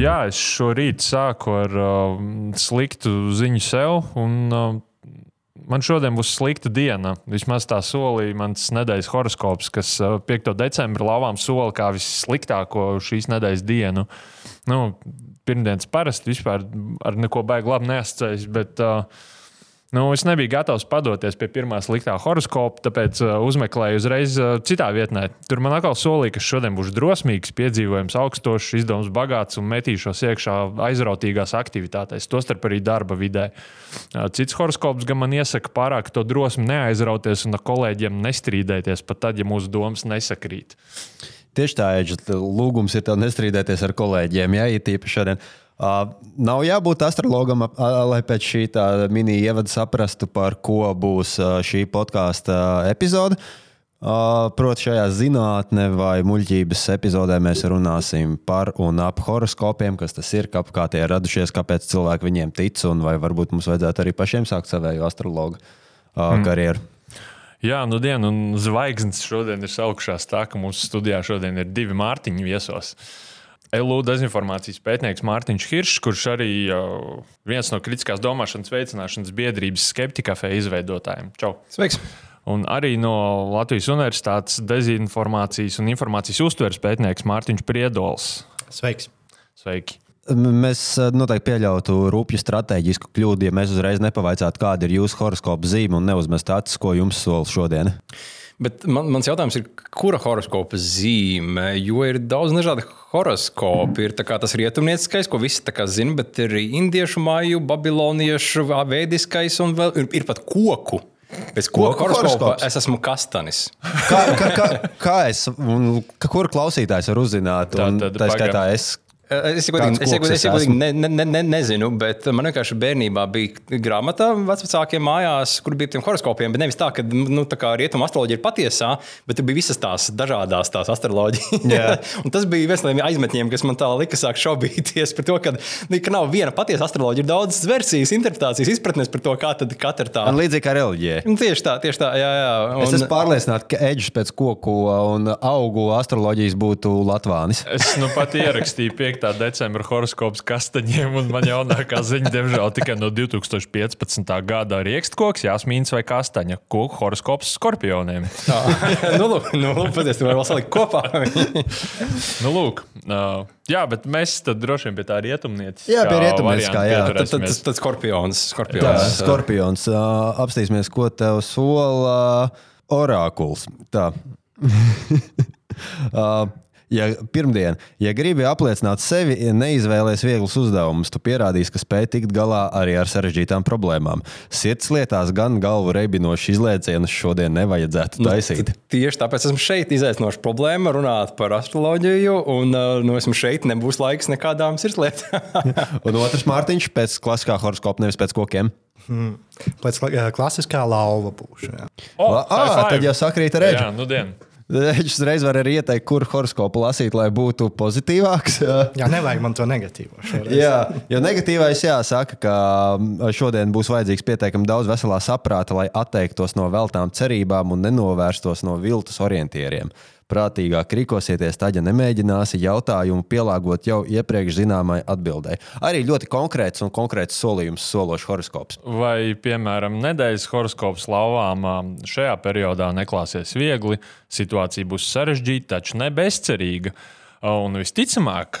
jā, es šorīt sāku ar uh, sliktu ziņu sev. Un, uh, Man šodien būs slikta diena. Vismaz tā solīja mans nedēļas horoskops, kas 5. decembrī lavām sola kā vissliktāko šīs nedēļas dienu. Nu, pirmdienas parasti vispār ar neko baigi labi neasociējas, bet uh, Nu, es nebiju gatavs padoties pie pirmā sliktā horoskopa, tāpēc uh, uzmeklēju uzreiz uh, citā vietnē. Tur man atkal solīja, ka šodien būs drosmīgs, piedzīvojums, augstošs, izdevums bagāts un metīšos iekšā aizrautīgās aktivitātēs, tostarp arī darba vidē. Uh, cits horoskops gan man iesaka pārāk to drosmi neaizrauties un ar kolēģiem nestrīdēties, pat tad, ja mūsu domas nesakrīt. Tieši tā, Eģis, lūgums ir tev nestrīdēties ar kolēģiem, ja īpaši šodien. Uh, nav jābūt astrologam, uh, lai pēc šī mini-ievada saprastu, par ko būs uh, šī podkāstu epizode. Uh, Protams, šajā zinātnē vai muļķības epizodē mēs runāsim par un ap horoskopiem, kas tas ir, kā, kā tie ir radušies, kāpēc cilvēki viņiem tic, un vai varbūt mums vajadzētu arī pašiem sākt savēju astrologu uh, mm. karjeru. Jā, nu diena, un zvaigznes šodien ir augšā tā, ka mūsu studijā šodien ir divi mārtiņi viesos. Uh, LU dezinformācijas pētnieks Mārtiņš Hiršs, kurš arī uh, viens no kritiskās domāšanas veicināšanas biedrības skeptikafē izveidotājiem. Čau! Sveiks! Un arī no Latvijas Universitātes dezinformācijas un informācijas uztveres pētnieks Mārtiņš Priedols. Sveiks! Sveiki! Mēs noteikti pieļautu rūpju stratēģisku kļūdu, ja mēs uzreiz nepavaicātu, kāda ir jūsu horoskopa zīme un neuzmestu acis, ko jums sola šodien. Bet man, mans jautājums ir, kura horoskopa zīme? Jo ir daudz dažādu horoskopu. Ir tas rietumnieciskais, ko visi zina, bet ir indiešu māju, babiloniešu, vēdiskais un vēl ir, ir pat koku. Pēc koku horoskopa es esmu kastanis. Kā, kā, kā, kā es, kur klausītājs var uzzināt? Tā, tad, tā skaitā es Es godīgi, es, godīgi, es godīgi ne, ne, ne, nezinu, bet man vienkārši bērnībā bija grāmata vecākiem mājās, kur bija tiem horoskopiem. Bet nevis tā, ka nu, tā rietuma astroloģija ir patiesā, bet tur bija visas tās dažādas tās astroloģijas. tas bija viens no tiem aizmetņiem, kas man tā lika sāk šaubīties par to, ka, nu, ka nav viena patiesa astroloģija. Ir daudzas versijas, interpretācijas, izpratnes par to, kā katra tā. Un līdzīgi kā reliģija. Tieši tā, tieši tā. Jā, jā. Un... Es esmu pārliecināts, ka eģis pēc koku un augu astroloģijas būtu Latvānis. Es nu pat ierakstīju pie 5. decembra horoskops kastaņiem, un man jaunākā ziņa, diemžēl, tikai no 2015. gada rīkstkoks, jāsmīns vai kastaņa. Koku horoskops skorpioniem. nu, lūk, nu, lūk, patiesi, tu vari vēl salikt kopā. nu, lūk. Uh, jā, bet mēs tad droši vien pie tā rietumnieces. Jā, pie rietumnieciskā, jā. Tad, tad, tad, tad skorpions. Skorpions, tā, skorpions. Uh, apstīsimies, ko tev sola orākuls. Tā. uh, Ja pirmdien, ja gribi apliecināt sevi, neizvēlēs vieglus uzdevumus, tu pierādīsi, ka spēj tikt galā arī ar sarežģītām problēmām. Sirds lietās gan galvu reibinošu izlēcienus šodien nevajadzētu nu, taisīt. Nu, tieši tāpēc esmu šeit izaicinoša problēma runāt par astroloģiju, un uh, nu, esmu šeit, nebūs laiks nekādām sirdslietām. un otrs Mārtiņš pēc klasiskā horoskopa, nevis pēc kokiem. Hmm. Pēc klasiskā lauva būšu. Oh, ah, tad jau sakrīt ar rēģi. Jā, nu dienu. Viņš uzreiz var arī ieteikt, kur horoskopu lasīt, lai būtu pozitīvāks. jā, nevajag man to negatīvo. Jā, jo negatīvais jāsaka, ka šodien būs vajadzīgs pietiekami daudz veselā saprāta, lai atteiktos no veltām cerībām un nenovērstos no viltus orientieriem prātīgāk rīkosieties, tad, ja nemēģināsi jautājumu pielāgot jau iepriekš zināmai atbildēji. Arī ļoti konkrēts un konkrēts solījums sološs horoskops. Vai, piemēram, nedēļas horoskops lauvām šajā periodā neklāsies viegli, situācija būs sarežģīta, taču ne bezcerīga. Un visticamāk,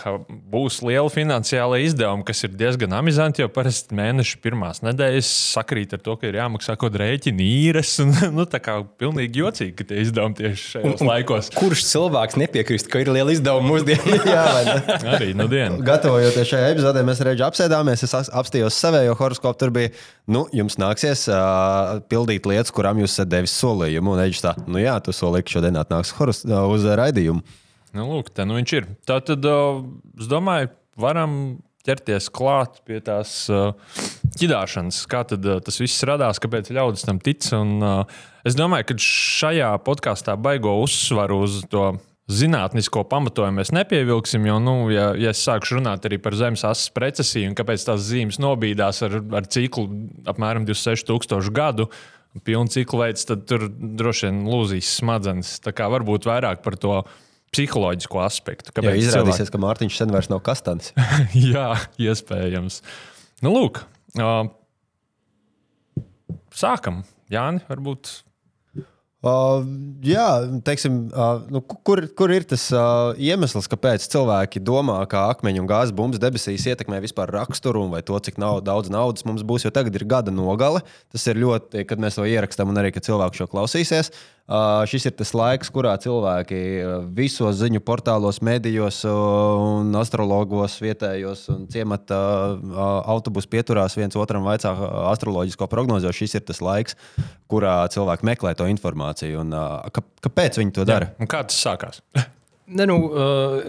būs liela finansiāla izdevuma, kas ir diezgan amizanti, jo parasti mēneša pirmās nedēļas sakrīt ar to, ka ir jāmaksā kaut kāda rēķina īres. Un, nu, tā kā pilnīgi jocīgi, ka tie izdevumi tieši šajos un, laikos. Kurš cilvēks nepiekrist, ka ir liela izdevuma mūsdienās? Jā, arī nu dienu. Gatavojoties šai epizodē, mēs reizē apsēdāmies, es apstājos savējo horoskopu. Tur bija, nu, jums nāksies uh, pildīt lietas, kurām jūs esat devis solījumu. Un Eģis tā, nu jā, tu solīji, ka šodien atnāks uz raidījumu. Nu, lūk, tā nu viņš ir. Tā tad, es domāju, varam ķerties klāt pie tās uh, ķidāšanas, kā tad, uh, tas viss radās, kāpēc ļaudis tam tic. Un, uh, es domāju, ka šajā podkāstā baigo uzsvaru uz to zinātnisko pamatojumu mēs nepievilksim. Jo, nu, ja, ja es sākšu runāt arī par zemes asas precesiju un kāpēc tās zīmes nobīdās ar, ar ciklu apmēram 26,000 gadu. Pilnu ciklu veids, tad tur droši vien lūzīs smadzenes. Tā kā varbūt vairāk par to psiholoģisko aspektu. Kāpēc Jā, izrādīsies, cilvēki... ka Mārtiņš sen vairs nav kastans? Jā, iespējams. Nu, lūk, uh, sākam. Jāni, varbūt Uh, jā, teiksim, uh, nu, kur, kur ir tas uh, iemesls, kāpēc cilvēki domā, ka akmeņu un gāzes bumbas debesīs ietekmē vispār raksturu un to, cik nav, daudz naudas mums būs? Jo tagad ir gada nogale. Tas ir ļoti, kad mēs to ierakstām, un arī, kad cilvēki šo klausīsies. Uh, šis ir tas laiks, kurā cilvēki visos ziņu portālos, medijos un astrologos, vietējos un ciemata uh, autobusu pieturās viens otram vaicā astroloģisko prognozi. Šis ir tas laiks, kurā cilvēki meklē to informāciju. Un, uh, kāpēc viņi to dara? Jā, kā tas sākās? Ne, nu,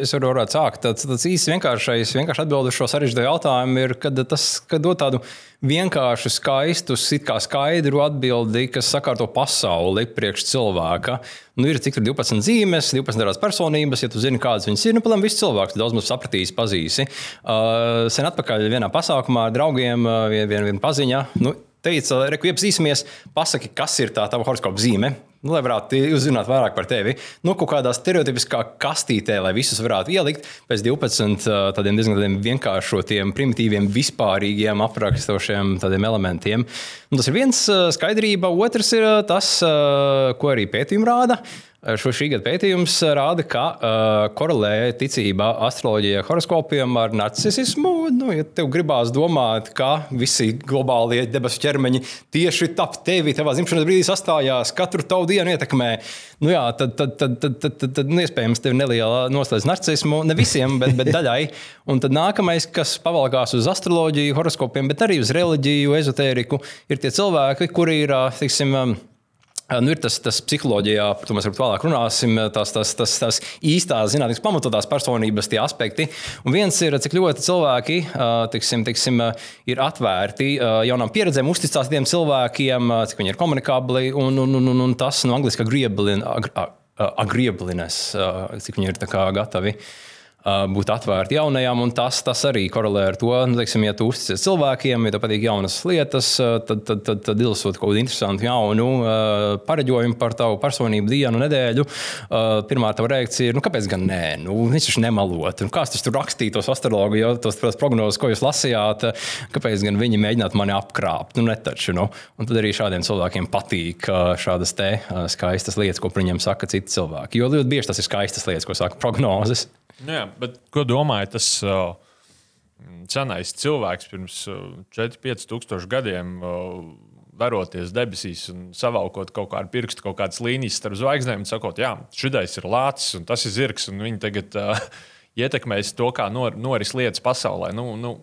es varu sākt. Tas, tas īsi vienkāršais, vienkārši atbild uz šo sarežģīto jautājumu ir, kad tas kad dod tādu vienkāršu, skaistu, skaidru atbildi, kas sakārto pasauli priekš cilvēka. Nu, ir cik tur 12 zīmes, 12 dažādas personības. Ja tu zini, kādas viņas ir, nu, protams, viss cilvēks daudz mums sapratīs, pazīsi. Uh, sen atpakaļ vienā pasākumā ar draugiem, uh, viena vien, vien paziņa. Nu, teica, reku iepazīsimies, pasaki, kas ir tā tava horoskopa zīme. Nu, lai varētu uzzināt vairāk par tevi. Nu, kaut kādā stereotipiskā kastītē, lai visus varētu ielikt pēc 12 tādiem diezgan vienkāršotiem, primitīviem, vispārīgiem aprakstošiem elementiem. Un tas ir viens skaidrība, otrs ir tas, ko arī pētījumi rāda. Šo šī gada pētījums rāda, ka uh, korelē ticība astroloģijai, horoskopiem ar narcisismu. Nu, ja tev gribās domāt, ka visi globālie debesu ķermeņi tieši tap tevi, tavā dzimšanas brīdī sastājās, katru tavu dienu ietekmē, nu, jā, tad, tad, tad, tad, tad, tad, tad nu, iespējams tev neliela noslēdz narcismu. Ne visiem, bet, bet daļai. Un tad nākamais, kas pavalkās uz astroloģiju, horoskopiem, bet arī uz reliģiju, ezotēriku, ir tie cilvēki, kuri ir, teiksim, Nu, ir tas, tas psiholoģijā, par to mēs vēlāk runāsim, tās, tās, tās, tās īstās, zinātnīs pamatotās personības tie aspekti. Un viens ir, cik ļoti cilvēki tiksim, tiksim, ir atvērti jaunām pieredzēm, uzticās tiem cilvēkiem, cik viņi ir komunikabli un, un, un, un, un tas no angliski agriebliness, cik viņi ir gatavi būt atvērti jaunajām, un tas, tas arī korelē ar to, nu, teiksim, ja tu uzticies cilvēkiem, ja tev patīk jaunas lietas, tad, tad, tad, tad ilasot kaut kādu interesantu jaunu pareģojumu par tavu personību dienu, nedēļu, pirmā tava reakcija ir, nu, kāpēc gan nē, nu, viņš taču nemalot, un kāds tur rakstīja tos astrologu, jo tos prognozes, ko jūs lasījāt, kāpēc gan viņi mēģinātu mani apkrāpt, nu, netaču, nu, un tad arī šādiem cilvēkiem patīk šādas te skaistas lietas, ko par viņiem saka citi cilvēki, jo ļoti bieži tas ir skaistas lietas, ko saka prognozes. Nu jā, bet ko domāju, tas uh, senais cilvēks pirms uh, 4-5 tūkstošu gadiem. Uh, Veroties debesīs un savalkot kaut kādu pirkstu, kaut kādas līnijas starp zvaigznēm, un sakot, jā, šis ir lācis un tas ir zirgs, un viņi tagad uh, ietekmēs to, kā nor, noris lietas pasaulē. Nu, nu,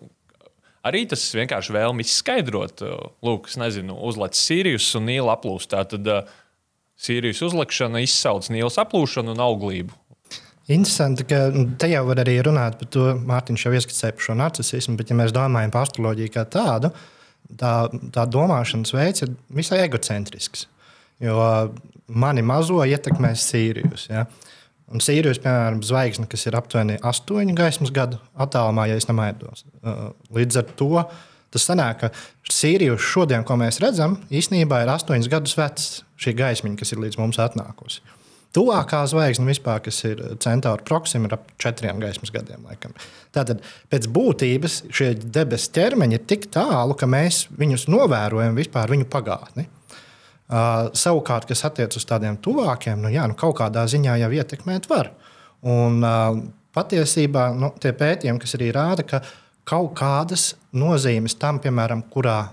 arī tas vienkārši vēlmi izskaidrot. Uh, lūk, nezinu, uzlec Sīrijus un Nīla aplūst. Tad uh, Sīrijas uzlikšana izsauc Nīlas aplūšanu un auglību. Interesanti, ka nu, te jau var arī runāt par to, Mārtiņš jau ieskicēja par šo narcismu, bet, ja mēs domājam par astroloģiju kā tādu, tā, tā domāšanas veids ir visai egocentrisks. Jo mani mazo ietekmēs Sīrijus. Ja? Un Sīrijus, piemēram, zvaigzne, kas ir aptuveni 8 gaismas gadu attālumā, ja nemaldos. Uh, līdz ar to tas sanāk, ka Sīrijus šodien, ko mēs redzam, īstenībā ir 8 gadus vecs šī gaismiņa, kas ir līdz mums atnākusi. Tuvākā zvaigzne vispār, kas ir Centaura Proxima, ir ap četriem gaismas gadiem. Laikam. Tātad pēc būtības šie debesu ķermeņi ir tik tālu, ka mēs viņus novērojam vispār viņu pagātni. Uh, savukārt, kas attiecas uz tādiem tuvākiem, nu, jā, nu, kaut kādā ziņā jau ietekmēt var. Un, uh, patiesībā nu, tie pētījumi, kas arī rāda, ka kaut kādas nozīmes tam, piemēram, kurā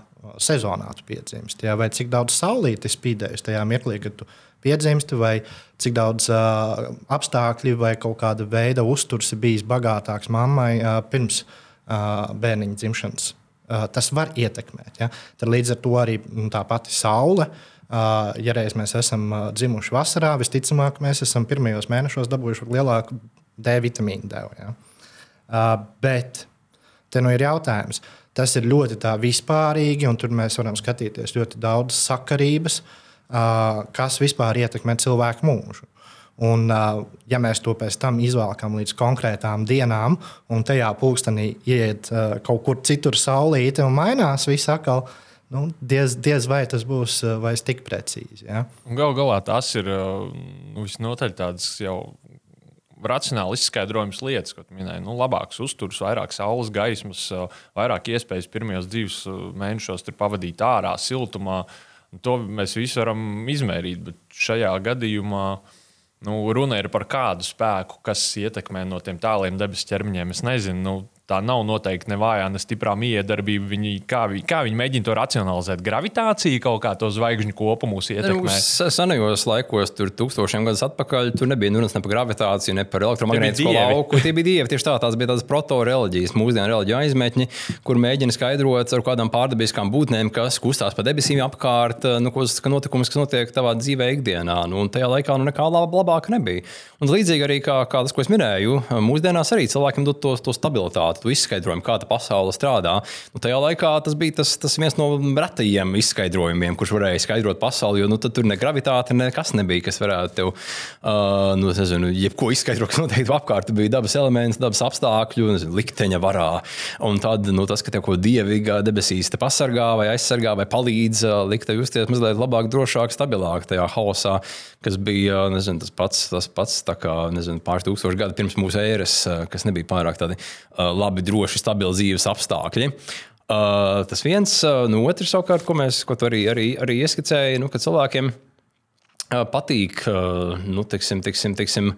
sezonā tu piedzimsti, vai cik daudz saulītes spīdējas tajā mirklī, kad tu piedzimsti, vai cik daudz uh, apstākļu vai kaut kāda veida uzturs ir bijis bagātāks mammai uh, pirms uh, bērniņa dzimšanas. Uh, tas var ietekmēt. Ja? Tad līdz ar to arī nu, tā pati saule. Uh, ja reiz mēs esam uh, dzimuši vasarā, visticamāk, mēs esam pirmajos mēnešos dabūjuši lielāku D vitamīnu devu. Ja? Uh, bet te nu ir jautājums. Tas ir ļoti vispārīgi, un tur mēs varam skatīties ļoti daudz sakarības. Uh, kas vispār ietekmē cilvēku mūžu. Un, ja mēs to pēc tam izvēlamies līdz konkrētām dienām, un tajā pulkstenī iet kaut kur citur saulīte un mainās viss atkal, nu, diez, diez vai tas būs vairs tik precīzi. Ja? Galu galā tas ir nu, visnotaļ tāds jau racionāli izskaidrojams lietas, ko minēji. Nu, labāks uzturs, vairāk saules gaismas, vairāk iespējas pirmajos divos mēnešos pavadīt ārā, siltumā. To mēs visi varam izmērīt, bet šajā gadījumā nu, runa ir par kādu spēku, kas ietekmē no tiem tāliem debesu ķermeņiem. Es nezinu, nu, tā nav noteikti ne vājā, ne stiprā miedarbība. Viņi, kā, viņi, kā viņi mēģina to racionalizēt? Gravitācija kaut kā to zvaigžņu kopumu ietekmē. Nu, senajos laikos, tur tūkstošiem gadus atpakaļ, tur nebija runas ne par gravitāciju, ne par elektromagnētisko lauku. Tie bija dievi. Tieši tā, tās bija tādas proto-reliģijas, mūsdienu reliģiju aizmetņi, kur mēģina skaidrot ar kādām pārdabiskām būtnēm, kas kustās pa debesīm apkārt, nu, kas notikumus, kas notiek tavā dzīvē ikdienā. Nu, un tajā laikā nu, nekā labāka nebija. Un līdzīgi arī kā, kā tas, ko es minēju, mūsdienās arī cilvēkiem dod to, to stabilitāti, to izskaidrojumu, kā tā pasaule strādā. Nu, tajā laikā tas bija tas, tas viens no retajiem izskaidrojumiem, kurš varēja skaidrot pasauli, jo nu, tur ne gravitāte, nekas nebija, kas varētu tev, uh, nu, nezinu, jebko izskaidrot, kas noteikti apkārt. Bija dabas elements, dabas apstākļu, nezinu, likteņa varā. Un tad nu, tas, ka tev ko dievīga debesīs te pasargā vai aizsargā vai palīdz, uh, likt tev justies mazliet labāk, drošāk, stabilāk tajā haosā, kas bija nezinu, tas pats. Tas pats kā nezinu, pāris tūkstoši gadu pirms mūsu ēras, eh, kas nebija pārāk tādi uh, labi, droši, stabili dzīves apstākļi. Uh, tas viens, no otras savukārt, ko mēs ko arī, arī, arī ieskicējām, nu, ka cilvēkiem patīk, uh, nu, teiksim, teiksim, teiksim,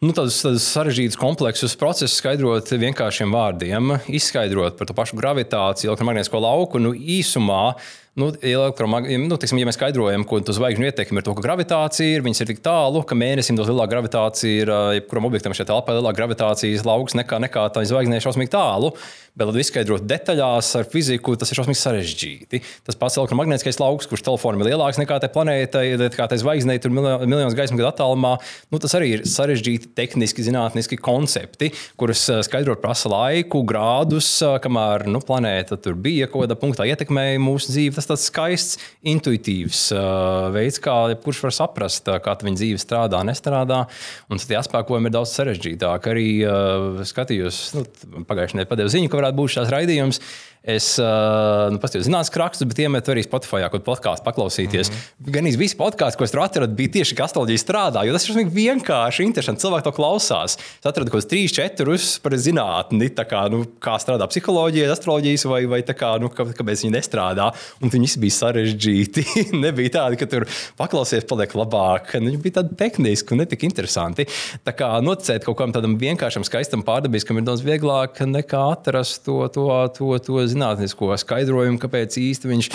nu, tādus, tādus sarežģītus, kompleksus procesus skaidrot vienkāršiem vārdiem, izskaidrot par to pašu gravitāciju, elektromagnētisko lauku. Nu, īsumā Nu, nu, tiksim, ja mēs skaidrojam, ko tas zvaigžņu ietekme ir, to, ka gravitācija ir, viņas ir tik tālu, ka mēnesim daudz lielāka gravitācija ir, jebkuram objektam šeit telpā lielāka gravitācijas lauks nekā, nekā tā zvaigznē šausmīgi tālu. Bet, lai izskaidrotu detaļās ar fiziku, tas ir šausmīgi sarežģīti. Tas pats elektromagnētiskais lauks, kurš telefonam ir lielāks nekā tai planētai, kā tai zvaigznei, tur miljonus gaismas gadu attālumā, nu, tas arī ir sarežģīti tehniski, zinātniski koncepti, kurus skaidrot prasa laiku, grādus, kamēr nu, planēta tur bija kādā punktā ietekmēja mūsu dzīvi tas tāds skaists, intuitīvs uh, veids, kā jebkurš var saprast, uh, kā viņa dzīve strādā, nestrādā. Un tie apspēkojumi ir daudz sarežģītāki. Arī uh, skatījos, nu, pagājušajā nedēļā padeva ziņu, ka varētu būt šāds raidījums. Es uh, nu, paskatījos, zinātnīs, rakstus, bet iemetu arī Spotify, kur podkāstu paklausīties. Mm -hmm. Gan īsi visi podkāsti, ko es tur atradu, bija tieši kā astroloģija strādā. Jo tas ir vienkārši interesanti. Cilvēki to klausās. Es atradu kaut kādus trīs, četrus par zinātni, kā, nu, kā strādā psiholoģija, astroloģijas, vai, vai kā, nu, kāpēc viņi nestrādā. Un viņi visi bija sarežģīti. Nebija tādi, ka tur paklausies, paliek labāk. Nu, viņi bija tādi tehniski un ne tik interesanti. Tā kā noticēt kaut kam tādam vienkāršam, skaistam, pārdabiskam ir daudz vieglāk nekā atrast to. to, to, to zinātnisko skaidrojumu, kāpēc īsti viņš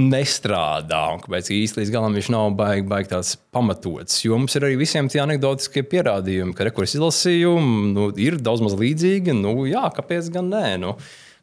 nestrādā un kāpēc īsti līdz galam viņš nav baigi, baigi tāds pamatots. Jo mums ir arī visiem tie anekdotiskie pierādījumi, ka rekursi izlasīju, nu, ir daudz maz līdzīgi. Nu, jā, kāpēc gan nē? Nu,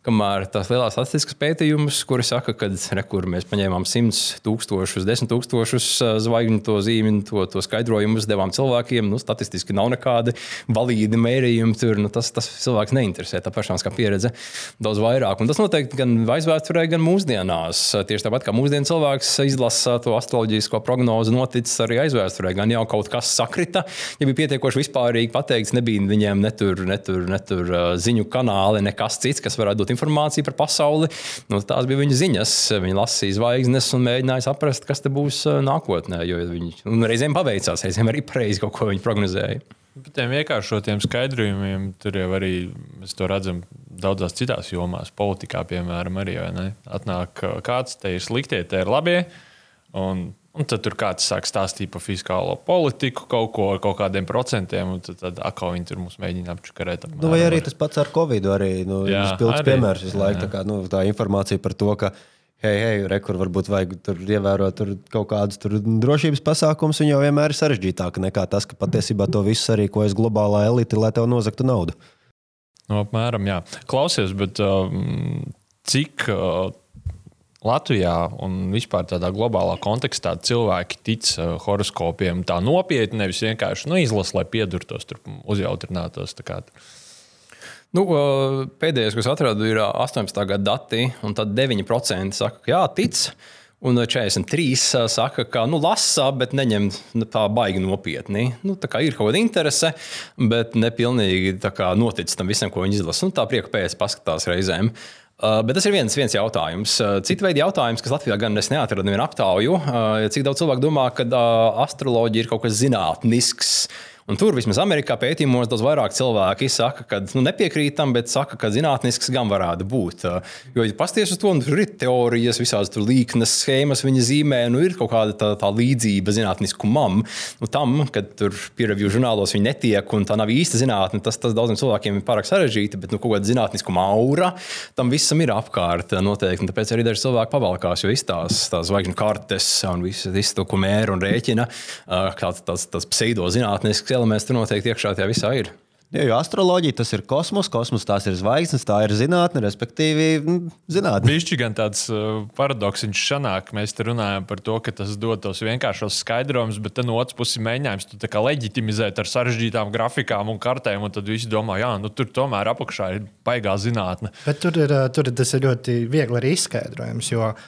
Kamēr tās lielās statistikas pētījumus, kuri saka, ka rekur, mēs paņēmām 100 tūkstošus, 10 tūkstošus zvaigžņu to zīmju, to, to skaidrojumus devām cilvēkiem, nu, statistiski nav nekādi valīdi mērījumi. Tur, nu, tas, tas cilvēks neinteresē. Tā personīskā pieredze daudz vairāk. Un tas noteikti gan aizvēsturē, gan mūsdienās. Tieši tāpat kā mūsdienu cilvēks izlasa to astroloģisko prognozi, noticis arī aizvēsturē. Gan jau kaut kas sakrita, ja bija pietiekoši vispārīgi pateikts, nebija viņiem netur, netur, netur ziņu kanāli, nekas cits, kas varētu dot informāciju par pasauli. Nu, tās bija viņa ziņas. Viņa lasīja zvaigznes un mēģināja saprast, kas būs uh, nākotnē. Viņi reizēm paveicās, reizēm arī pareizi kaut ko viņi prognozēja. Par tiem vienkāršotiem skaidrojumiem tur jau arī mēs to redzam daudzās citās jomās. Politikā, piemēram, arī atnāk uh, kāds te ir sliktie, te ir labie. Un Un tad tur kāds sāk stāstīt par fiskālo politiku, kaut ko ar kaut kādiem procentiem, un tad, tad atkal viņi tur mums mēģina apčakarēt. Nu, vai arī tas pats ar Covid, arī nu, spilgts piemērs visu laiku. Tā, kā, nu, tā informācija par to, ka hei, hei, rekur varbūt vajag tur ievērot tur kaut kādus tur drošības pasākumus, un jau vienmēr ir sarežģītāk nekā tas, ka patiesībā to visu sarīkojas globālā elite, lai tev nozagtu naudu. Nu, apmēram, jā. Klausies, bet um, cik. Uh, Latvijā un vispār tādā globālā kontekstā cilvēki tic uh, horoskopiem tā nopietni, nevis vienkārši nu, izlasa, lai piedurtos, uzjautrinātos. Nu, pēdējais, ko es atradu, ir 18. Uh, gada dati, un tad 9% saka, ka jā, tic. Un 43 saka, ka nu, lasa, bet neņem nu, tā baigi nopietni. Nu, tā ir kaut kāda interese, bet ne pilnīgi notic tam visam, ko viņi izlasa. Nu, tā prieka pēc paskatās reizēm. Uh, Uh, bet tas ir viens, viens jautājums. Uh, Cita veida jautājums, kas Latvijā gan es neatradu nevienu aptauju, uh, cik daudz cilvēku domā, ka astroloģija ir kaut kas zinātnisks Un tur vismaz Amerikā pētījumos daudz vairāk cilvēki saka, ka nu, nepiekrītam, bet saka, ka zinātnisks gan varētu būt. Jo, ja pasties uz to, nu, tur ir teorijas, visādas līknes, schēmas, viņa zīmē, nu, ir kaut kāda tā, tā līdzība zinātniskumam. Nu, tam, kad tur pierevju žurnālos viņi netiek un tā nav īsta zinātne, tas, tas daudziem cilvēkiem ir pārāk sarežģīti, bet nu, kaut kāda zinātniskuma aura tam visam ir apkārt noteikti. Tāpēc arī daži cilvēki pavalkās, jo iztās tās zvaigžņu kartes un visu, visu to, ko mēra un rēķina, kāds tāds, tāds pseidozinātnisks elements tur noteikti iekšā tajā visā ir. Ja, jo astroloģija tas ir kosmos, kosmos tās ir zvaigznes, tā ir zinātne, respektīvi, mm, zinātne. Viņš gan tāds uh, paradoks viņš šanāk. Mēs te runājam par to, ka tas dod tos vienkāršos skaidrojumus, bet no otras puses mēģinājums to leģitimizēt ar sarežģītām grafikām un kartēm, un tad visi domā, jā, nu tur tomēr apakšā ir baigā zinātne. Bet tur ir, uh, tur tas ir ļoti viegli arī izskaidrojams, jo uh,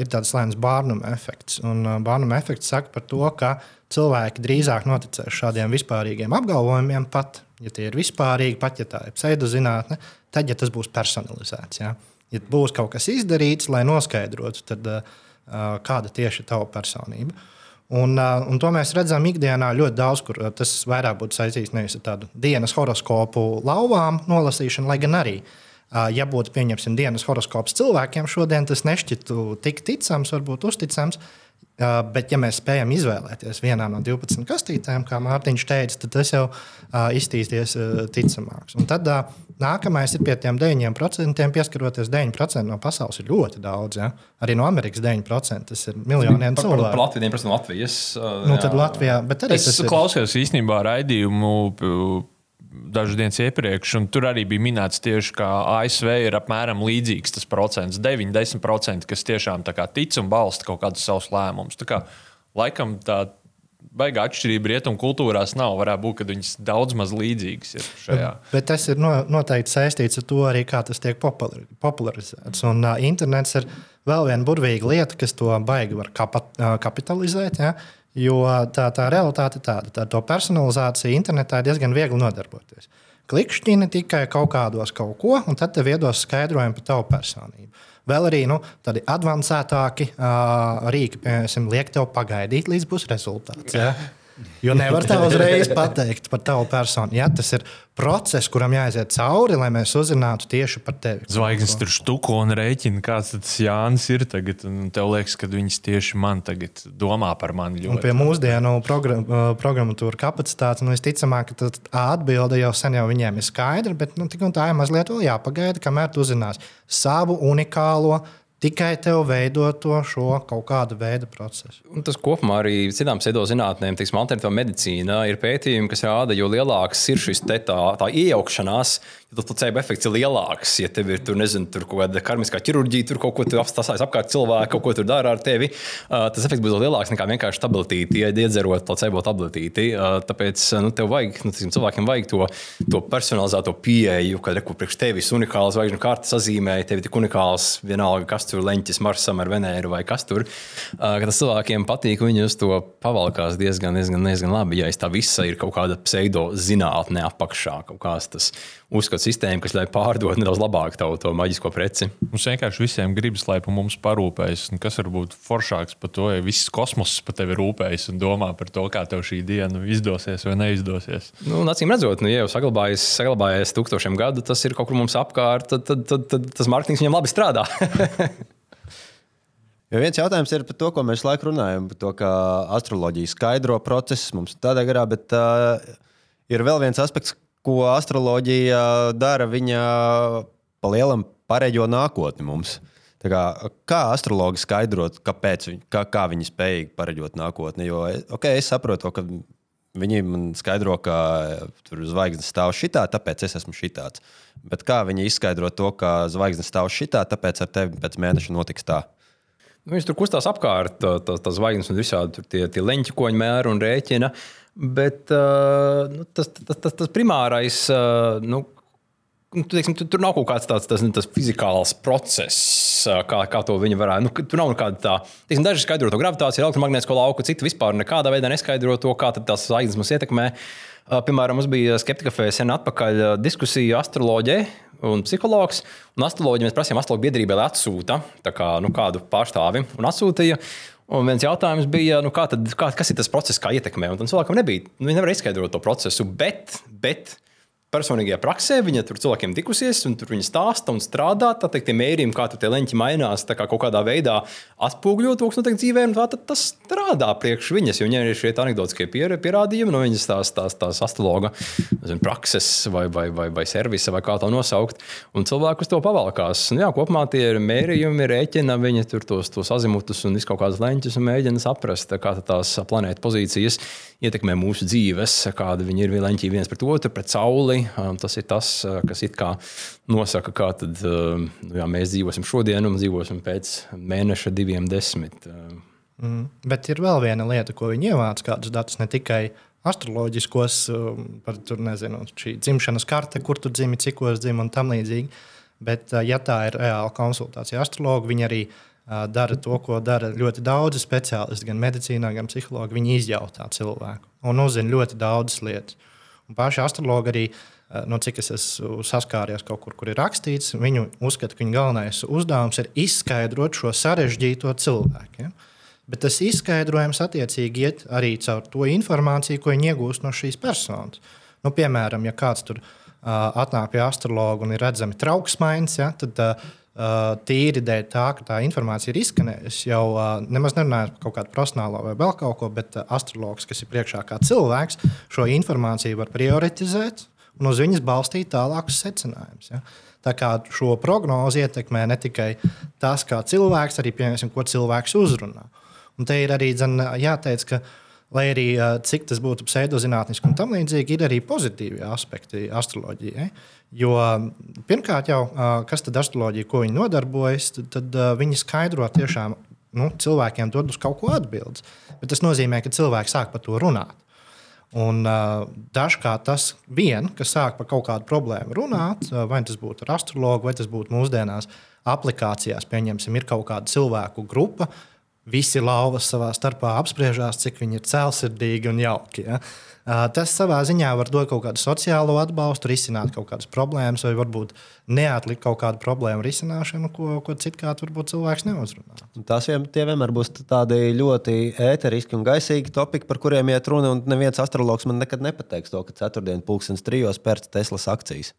ir tāds lēns bārnuma efekts. Un uh, bārnuma efekts saka par to, ka cilvēki drīzāk noticēs šādiem vispārīgiem apgalvojumiem, pat ja tie ir vispārīgi, pat ja tā ir pseidozinātne, tad, ja tas būs personalizēts, ja, ja būs kaut kas izdarīts, lai noskaidrotu, tad, uh, kāda tieši ir tava personība. Un, uh, un to mēs redzam ikdienā ļoti daudz, kur tas vairāk būtu saistīts nevis ar tādu dienas horoskopu lauvām nolasīšanu, lai gan arī. Uh, ja būtu pieņemsim dienas horoskops cilvēkiem, šodien tas nešķitu tik ticams, varbūt uzticams, bet, ja mēs spējam izvēlēties vienā no 12 kastītēm, kā Mārtiņš teica, tad tas jau iztīsties ticamāks. Un tad nākamais ir pie tiem 9%, pieskaroties 9% no pasaules ir ļoti daudz. Ja? Arī no Amerikas 9% tas ir miljoniem cilvēku. Par, par Latviju 9% no Latvijas. Nu, tad Latvijā, bet arī es klausījos īstenībā raidījumu dažas dienas iepriekš, un tur arī bija minēts tieši, ka ASV ir apmēram līdzīgs tas procents, 9-10%, kas tiešām tic un balsta kaut kādus savus lēmumus. Tā kā, laikam tā baigā atšķirība rietumu kultūrās nav. Varētu būt, ka viņas daudz maz līdzīgas ir šajā. Bet, bet tas ir no, noteikti saistīts ar to arī, kā tas tiek popularizēts. Un uh, internets ir vēl viena burvīga lieta, kas to baigi var kapat, uh, kapitalizēt. Ja? Jo tā, tā realitāte ir tāda, tā to personalizācija internetā ir diezgan viegli nodarboties. Klikšķini tikai kaut kādos kaut ko, un tad tev iedos skaidrojumu par tavu personību. Vēl arī nu, tādi avansētāki uh, rīki, piemēram, liek tev pagaidīt, līdz būs rezultāts. Ja? Jo nevar tā uzreiz pateikt par tavu personu. Ja, tas ir process, kuram jāiziet cauri, lai mēs uzzinātu tieši par tevi. Zvaigznes tur štuko un rēķina, kāds tas Jānis ir tagad. Tev liekas, ka viņš tieši man tagad domā par mani ļoti. Un pie mūsdienu program, programmatūra kapacitātes, nu, visticamāk, ka tā atbilde jau sen jau viņiem ir skaidra, bet nu, tik un tā ir mazliet vēl jāpagaida, kamēr tu uzzināsi savu unikālo tikai tev veido to šo kaut kādu veidu procesu. Un tas kopumā arī citām pseidozinātnēm, teiksim, alternatīvā medicīnā, ir pētījumi, kas rāda, jo lielāks ir šis te tā, tā iejaukšanās, jo placebo efekts ir lielāks. Ja tev ir tur, nezinu, tur kaut kāda karmiskā ķirurģija, tur kaut ko apstāsies apkārt cilvēku, kaut ko tur dara ar tevi, uh, tas efekts būs lielāks nekā vienkārši tabletīti, ja iedzerot placebo tabletīti. Uh, tāpēc nu, tev vajag, nu, teiksim, cilvēkiem vajag to, to personalizēto pieeju, kad reku priekš tevis unikāls zvaigžņu kārtas sazīmē, tev ir tik unikāls vienalga, kas tur leņķis Marsam ar Venēru vai kas tur. Uh, tas cilvēkiem patīk, viņi uz to pavalkās diezgan, diezgan, diezgan labi. Ja tā visa ir kaut kāda pseido zinātnē apakšā, kaut kāds tas uzskatu sistēma, kas ļauj pārdot nedaudz labāk tavu to maģisko preci. Mums vienkārši visiem gribas, lai par mums parūpējas. Un kas var būt foršāks par to, ja viss kosmoss par tevi rūpējas un domā par to, kā tev šī diena izdosies vai neizdosies. Nu, acīm redzot, nu, ja jau saglabājies, saglabājies tūkstošiem gadu, tas ir kaut kur mums apkārt, tad, tad, tad, tad tas mārketings viņam labi strādā. Jo viens jautājums ir par to, ko mēs laiku runājam, par to, kā astroloģija skaidro procesus mums tādā garā, bet uh, ir vēl viens aspekts, ko astroloģija dara. Viņa pa lielam pareģo nākotni mums. Kā, kā astrologi skaidrot, kāpēc viņi, kā, kā viņi spēj pareģot nākotni? Jo okay, es saprotu, ka viņi man skaidro, ka tur zvaigznes stāv šitā, tāpēc es esmu šitāds. Bet kā viņi izskaidro to, ka zvaigznes stāv šitā, tāpēc ar tevi pēc mēneša notiks tā? Nu, viņš tur kustās apkārt, tās tā zvaigznes un visādi tie, tie leņķi, ko viņi mēra un rēķina. Bet uh, nu, tas, tas, tas, tas primārais, uh, nu, nu teiksim, tu, tur nav kaut kāds tāds tas, tas fizikāls process, uh, kā, kā to viņi varētu. Nu, tur nav nekāda tā, teiksim, daži skaidro to gravitāciju, elektromagnētisko lauku, citi vispār nekādā veidā neskaidro to, kā tās zvaigznes mūs ietekmē. Piemēram, mums bija skeptika kafejā sen atpakaļ diskusija astroloģija un psihologs. Un astroloģiju mēs prasījām, astroloģija biedrībai atsūta kā, nu, kādu pārstāvi un atsūtīja. Un viens jautājums bija, nu, kā tad, kā, kas ir tas process, kā ietekmē. Un tam cilvēkam nebija. Nu, viņi nevar izskaidrot to procesu, bet, bet personīgajā praksē, viņa tur cilvēkiem tikusies, un tur viņa stāsta un strādā. Tā teikt, tie mērījumi, kā tie leņķi mainās, kā kaut kādā veidā atspūgļo to, kas notiek dzīvē, un tā, tas strādā priekš viņas. Viņai ir šie anekdotiskie pierādījumi no viņas tās, tās, tās astrologa zinu, prakses vai, vai, vai, vai servisa, vai kā to nosaukt. Un cilvēki uz to pavalkās. Un, jā, kopumā tie ir mērījumi, rēķina, viņi tur tos, tos azimutus un visu kaut kādas leņķus un mēģina saprast, kā tās planētas pozīcijas ietekmē mūsu dzīves, kāda viņi ir leņķī viens pret otru, pret sauli. Um, tas ir tas, kas nosaka, kā tad, um, nu, jā, mēs dzīvosim šodien un dzīvosim pēc mēneša, diviem, desmit. Um. Mm. Bet ir vēl viena lieta, ko viņi ievāc, kādus datus ne tikai astroloģiskos, par tur nezinu, šī dzimšanas karte, kur tu dzimi, cikos dzimi un tam līdzīgi. Bet, ja tā ir reāla konsultācija astrologa, viņi arī dara to, ko dara ļoti daudzi speciālisti, gan medicīnā, gan psihologi. Viņi izjautā cilvēku un uzzina ļoti daudzas lietas. Paši astrologi arī, no cik es esmu saskāries kaut kur, kur ir rakstīts, viņi uzskata, ka viņa galvenais uzdevums ir izskaidrot šo sarežģīto cilvēku. Ja? Bet tas izskaidrojums attiecīgi iet arī caur to informāciju, ko viņi iegūst no šīs personas. Nu, piemēram, ja kāds tur uh, atnāk pie astrologa un ir redzami trauksmaiņas, ja, tad Uh, tīri dēļ tā, ka tā informācija ir izskanējusi. Jau uh, nemaz nerunājot par kaut kādu profesionālo vai vēl kaut ko, bet uh, astrologs, kas ir priekšā kā cilvēks, šo informāciju var prioritizēt un uz viņas balstīt tālākus secinājumus. Ja? Tā kā šo prognozi ietekmē ne tikai tas, kā cilvēks, arī piemēram, ko cilvēks uzrunā. Un te ir arī dzen, jāteic, ka, lai arī cik tas būtu pseidozinātniski un tam līdzīgi, ir arī pozitīvi aspekti astroloģijai. Ja? Jo pirmkārt, jau kas tad astroloģija, ko viņi nodarbojas, tad, tad viņi skaidro tiešām nu, cilvēkiem dod uz kaut ko atbildes. Bet tas nozīmē, ka cilvēki sāk par to runāt. Un, uh, dažkārt tas vien, kas sāk par kaut kādu problēmu runāt, uh, vai tas būtu ar astrologu, vai tas būtu mūsdienās aplikācijās, pieņemsim, ir kaut kāda cilvēku grupa, visi lauvas savā starpā apspriežās, cik viņi ir cēlsirdīgi un jauki. Ja? Tas savā ziņā var dot kaut kādu sociālo atbalstu, risināt kaut kādas problēmas, vai varbūt neatlikt kaut kādu problēmu risināšanu, ko, ko citkārt varbūt cilvēks neuzrunā. Tas vien, vienmēr būs tādi ļoti ēteriski un gaisīgi topiki, par kuriem iet runa. Un neviens astrologs man nekad nepateiks to, ka ceturtdien pulkstenis trijos pēc Teslas akcijas.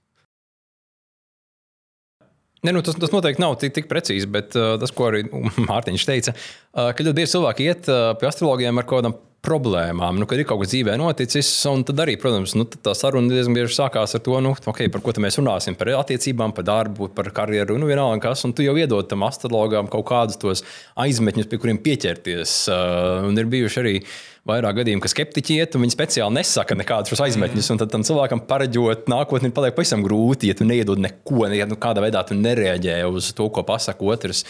Ne, nu, tas, tas noteikti nav tik, tik precīzi, bet uh, tas, ko arī Mārtiņš teica, uh, ka ļoti bieži cilvēki iet uh, pie astrologiem ar kaut kādām problēmām, nu, kad ir kaut kas dzīvē noticis. Tad arī, protams, nu, tā saruna diezgan bieži sākās ar to, nu, okay, par ko mēs runāsim. Par attiecībām, par darbu, par karjeru, nu, vienalga kas. Un tu jau iedod tam astrologam kaut kādus tos aizmetņus, pie kuriem pieķerties. Uh, un ir bijuši arī vairāk gadījumu, ka skeptiķi iet, un viņi speciāli nesaka nekādus aizmetņus. Tad tam cilvēkam pareģot nākotni paliek pavisam grūti, ja tu neiedod neko, ja nu, kādā veidā tu nereaģē uz to, ko pasaka otrs,